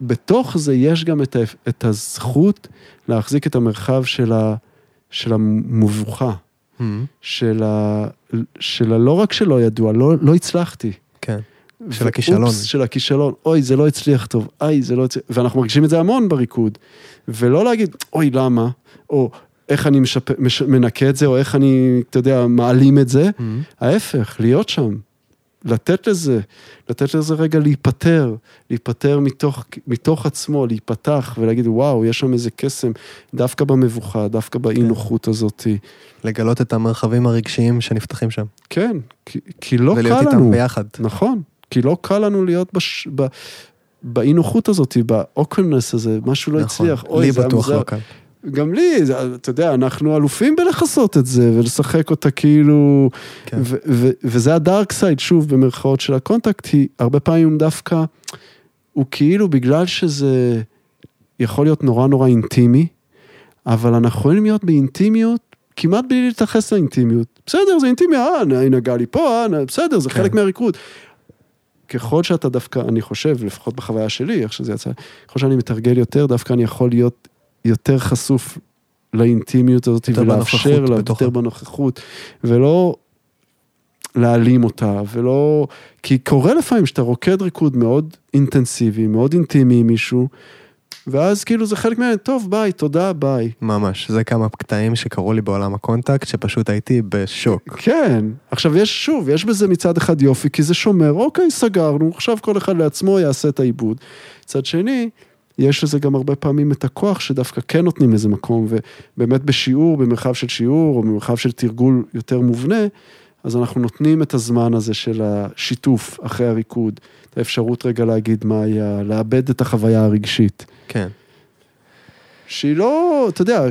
ובתוך זה יש גם את, ה... את הזכות להחזיק את המרחב של, ה... של המבוכה. Mm-hmm. של, ה... של הלא רק שלא ידוע, לא, לא הצלחתי. כן. של הכישלון. אופס, של הכישלון, אוי, זה לא הצליח טוב, איי, זה לא הצליח, ואנחנו מרגישים את זה המון בריקוד. ולא להגיד, אוי, למה? או איך אני משפ... מש... מנקה את זה, או איך אני, אתה יודע, מעלים את זה. Mm-hmm. ההפך, להיות שם. לתת לזה, לתת לזה רגע להיפטר, להיפטר מתוך, מתוך עצמו, להיפתח ולהגיד, וואו, יש שם איזה קסם, דווקא במבוכה, דווקא באי נוחות כן. הזאת. לגלות את המרחבים הרגשיים שנפתחים שם. כן, כי, כי לא קל לנו. ולהיות איתם ביחד. נכון, כי לא קל לנו להיות בש... ב... באי נוחות הזאת, באוקלנס הזה, משהו לא נכון, הצליח. לי בטוח לא קל. גם לי, אתה יודע, אנחנו אלופים בלכסות את זה ולשחק אותה כאילו, כן. ו- ו- וזה ה dark side, שוב, במרכאות של הקונטקט, היא הרבה פעמים דווקא, הוא כאילו בגלל שזה יכול להיות נורא נורא אינטימי, אבל אנחנו יכולים להיות באינטימיות כמעט בלי להתייחס לאינטימיות. בסדר, זה אינטימי, אה, היא נגעה לי פה, אה, בסדר, זה כן. חלק מהריקוד. ככל שאתה דווקא, אני חושב, לפחות בחוויה שלי, איך שזה יצא, ככל שאני מתרגל יותר, דווקא אני יכול להיות יותר חשוף לאינטימיות הזאת, ולאפשר לה יותר בנוכחות, ולא להעלים אותה, ולא... כי קורה לפעמים שאתה רוקד ריקוד מאוד אינטנסיבי, מאוד אינטימי עם מישהו, ואז כאילו זה חלק מהם, טוב, ביי, תודה, ביי. ממש, זה כמה קטעים שקרו לי בעולם הקונטקט, שפשוט הייתי בשוק. כן, עכשיו יש, שוב, יש בזה מצד אחד יופי, כי זה שומר, אוקיי, סגרנו, עכשיו כל אחד לעצמו יעשה את העיבוד. מצד שני, יש לזה גם הרבה פעמים את הכוח שדווקא כן נותנים לזה מקום, ובאמת בשיעור, במרחב של שיעור, או במרחב של תרגול יותר מובנה, אז אנחנו נותנים את הזמן הזה של השיתוף אחרי הריקוד, את האפשרות רגע להגיד מה היה, לאבד את החוויה הרגשית. כן. שהיא לא, אתה יודע,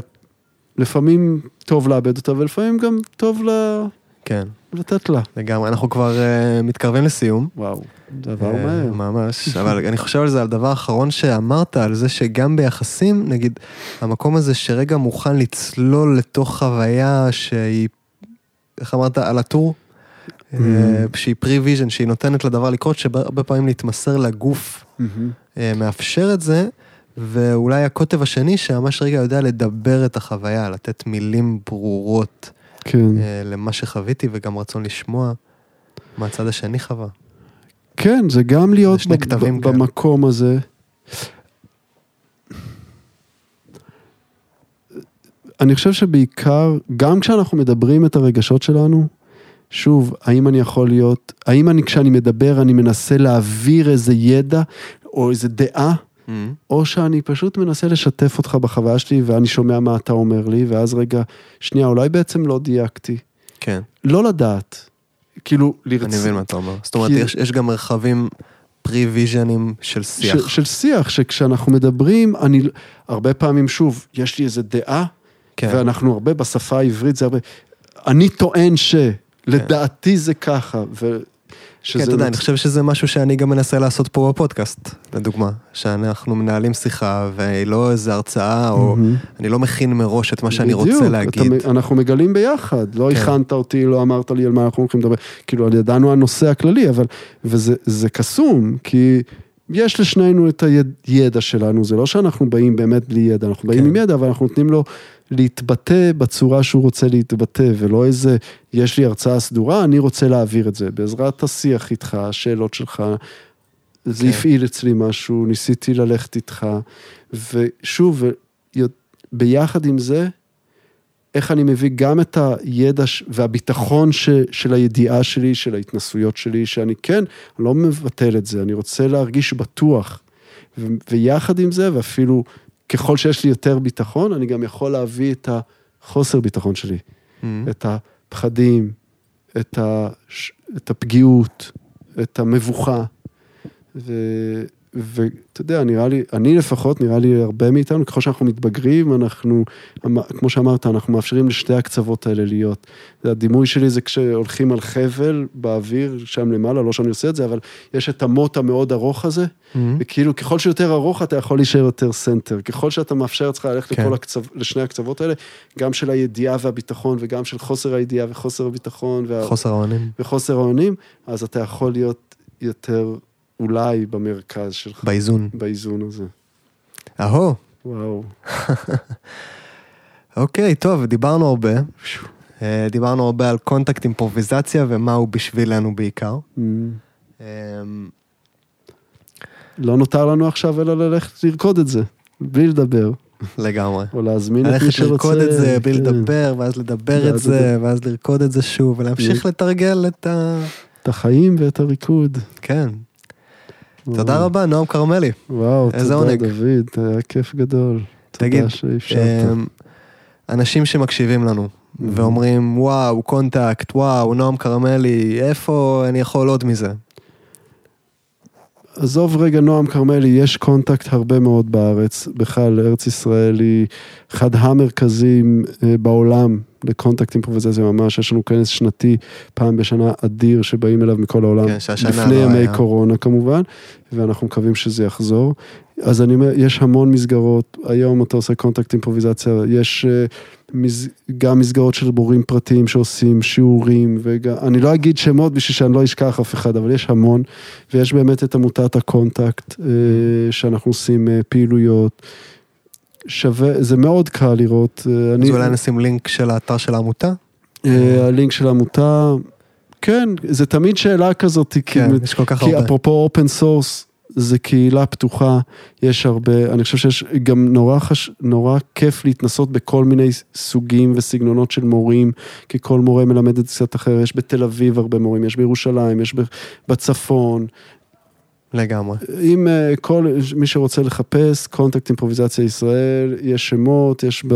לפעמים טוב לאבד אותה, ולפעמים גם טוב לה... כן, לתת לה. לגמרי. אנחנו כבר uh, מתקרבים לסיום. וואו, דבר אה, מהר. ממש, (laughs) אבל אני חושב על זה, על דבר אחרון שאמרת, על זה שגם ביחסים, נגיד, המקום הזה שרגע מוכן לצלול לתוך חוויה שהיא, איך אמרת, על הטור? Mm. אה, שהיא pre-vision, שהיא נותנת לדבר לקרות, שהרבה פעמים להתמסר לגוף מהמם. אה, מאפשר את זה, ואולי הקוטב השני שממש רגע יודע לדבר את החוויה, לתת מילים ברורות כן. אה, למה שחוויתי, וגם רצון לשמוע מה הצד השני חווה. כן, זה גם להיות ב- ב-. במקום הזה. אני חושב שבעיקר, גם כשאנחנו מדברים את הרגשות שלנו, שוב, האם אני יכול להיות, האם אני כשאני מדבר אני מנסה להעביר איזה ידע או איזה דעה, או שאני פשוט מנסה לשתף אותך בחוויה שלי ואני שומע מה אתה אומר לי, ואז רגע, שנייה, אולי בעצם לא דייקתי. כן, לא לדעת. כאילו, לרצ... אני מבין מה אתה אומר. זאת אומרת, כי- יש, יש גם מרחבים פרי-ויז'נים של שיח. של, של שיח, שכשאנחנו מדברים, אני, הרבה פעמים, שוב, יש לי איזה דעה, כן, ואנחנו הרבה בשפה העברית, זה הרבה, אני טוען ש, לדעתי זה ככה, ו... כן, אתה יודע, אני חושב שזה משהו שאני גם מנסה לעשות פה בפודקאסט, לדוגמה. שאנחנו מנהלים שיחה, והיא לא איזה הרצאה, או. אני לא מכין מראש את מה שאני בדיוק, רוצה להגיד. מ- אנחנו מגלים ביחד, לא כן. הכנת אותי, לא אמרת לי על מה אנחנו הולכים לדבר, כאילו, ידענו הנושא הכללי, אבל, וזה זה קסום, כי יש לשנינו את הידע שלנו, זה לא שאנחנו באים באמת בלי ידע, אנחנו באים כן. עם ידע, אבל אנחנו נותנים לו להתבטא בצורה שהוא רוצה להתבטא, ולא איזה, יש לי הרצאה סדורה, אני רוצה להעביר את זה, בעזרת השיח איתך, השאלות שלך, זה כן. הפעיל אצלי משהו, ניסיתי ללכת איתך, ושוב, ביחד עם זה, איך אני מביא גם את הידע והביטחון ש, של הידיעה שלי, של ההתנסויות שלי, שאני כן, אני לא מבטל את זה, אני רוצה להרגיש בטוח. ו, ויחד עם זה, ואפילו ככל שיש לי יותר ביטחון, אני גם יכול להביא את החוסר ביטחון שלי, Mhm. את הפחדים, את, ה, את הפגיעות, את המבוכה. ו... ואתה יודע, נראה לי, אני לפחות, נראה לי הרבה מאיתנו, ככל שאנחנו מתבגרים, אנחנו, כמו שאמרת, אנחנו מאפשרים לשתי הקצוות האלה להיות. הדימוי שלי זה כשהולכים על חבל באוויר, שם למעלה, לא שאני עושה את זה, אבל יש את המוט המאוד ארוך הזה, Mhm. וכאילו ככל שיותר ארוך אתה יכול להישאר יותר center. ככל שאתה מאפשר לעצמך ללכת כן. הקצו... לשני הקצוות האלה, גם של הידיעה והביטחון, וגם של חוסר הידיעה וחוסר הביטחון, וה... חוסר האונים. וחוסר האונים, אז אתה יכול להיות יותר אולי במרכז שלך, באיזון. באיזון הזה. אהו, וואו. (laughs) אוקיי, טוב, דיברנו הרבה. אה, דיברנו הרבה על קונטקט אימפרוביזציה ומה הוא בשבילנו בעיקר. Mm. אה, לא נותר לנו עכשיו אלא ללכת לרקוד את זה, בלי לדבר, לגמרי. או להזמין את מי ללכת שרוצה. לרקוד את זה בלי כן. לדבר, ואז לדבר את זה, ואז לרקוד את זה שוב, ולהמשיך לתרגל את ה... את החיים ואת הריקוד. כן. תודה רבה, נועם כרמלי. וואו, תודה עונג. דוד, היה כיף גדול. תגיד, תודה שאפשרת. אמ, אנשים שמקשיבים לנו, ואומרים, וואו, קונטקט, וואו, נועם כרמלי, איפה אני יכול עוד מזה? עזוב רגע, נועם כרמלי, יש קונטקט הרבה מאוד בארץ. בכלל, ארץ ישראל היא אחד המרכזים אה, בעולם לקונטקט אימפרוביזציה ממש. יש לנו כנס שנתי פעם בשנה אדיר שבאים אליו מכל העולם. כן, לפני לא ימי היה. קורונה כמובן, ואנחנו מקווים שזה יחזור. אז אני אומר, יש המון מסגרות, היום אתה עושה קונטקט אימפרוביזציה, יש אה, גם מסגרות של מורים פרטיים שעושים שיעורים, ואני לא אגיד שמות בשביל שאני לא אשכח אף אחד, אבל יש המון, ויש באמת את עמותת הקונטקט, אה, שאנחנו עושים אה, פעילויות. שווה, זה מאוד קל לראות. אה, אז אני, אולי נשים לינק של האתר של העמותה? הלינק של העמותה, כן, זה תמיד שאלה כזאת, כי כן, יש כל כך כי הרבה. אפרופו open source, זה קהילה פתוחה, יש הרבה, אני חושב שיש גם נורא, חש, נורא כיף להתנסות בכל מיני סוגים וסגנונות של מורים, כי כל מורה מלמד את זה קצת אחר, יש בתל אביב הרבה מורים, יש בירושלים, יש בצפון. לגמרי. אם uh, כל, מי שרוצה לחפש, קונטקט אימפרוביזציה ישראל, יש שמות, יש ב...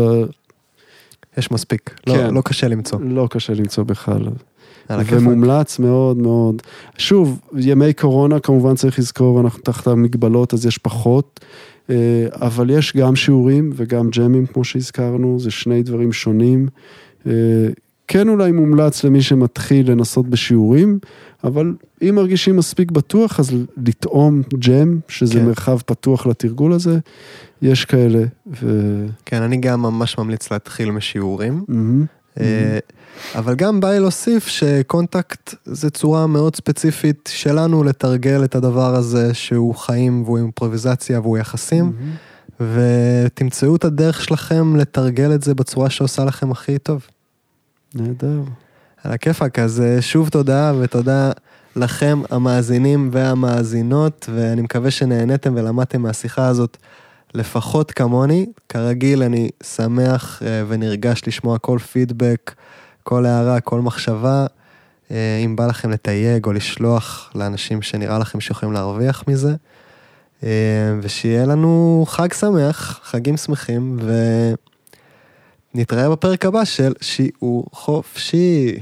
יש מספיק, לא, כן. לא, לא קשה למצוא. לא קשה למצוא בכלל. ומומלץ מאוד מאוד. שוב, ימי קורונה כמובן צריך לזכור, אנחנו תחת המגבלות אז יש פחות, אה, אבל יש גם שיעורים וגם ג'מים כמו שהזכרנו, זה שני דברים שונים. אה, כן אולי מומלץ למי שמתחיל לנסות בשיעורים, אבל אם מרגישים מספיק בטוח, אז לטעום ג'ם, שזה כן. מרחב פתוח לתרגול הזה, יש כאלה. ו... כן, אני גם ממש ממליץ להתחיל משיעורים. Mm-hmm. אבל גם בא לי להוסיף שקונטקט זה צורה מאוד ספציפית שלנו לתרגל את הדבר הזה שהוא חיים והוא אימפרוביזציה והוא יחסים, mm-hmm. ותמצאו את הדרך שלכם לתרגל את זה בצורה שעושה לכם הכי טוב. נהדר. על הכיפאק, אז אה, שוב תודה ותודה לכם המאזינים והמאזינות, ואני מקווה שנהניתם ולמדתם מהשיחה הזאת לפחות כמוני. כרגיל, אני שמח אה, ונרגש לשמוע כל פידבק. כל הערה, כל מחשבה, אה, אם בא לכם לתייג או לשלוח לאנשים שנראה לכם שיכולים להרוויח מזה. אה, ושיהיה לנו חג שמח, חגים שמחים, ונתראה בפרק הבא של שיעור חופשי.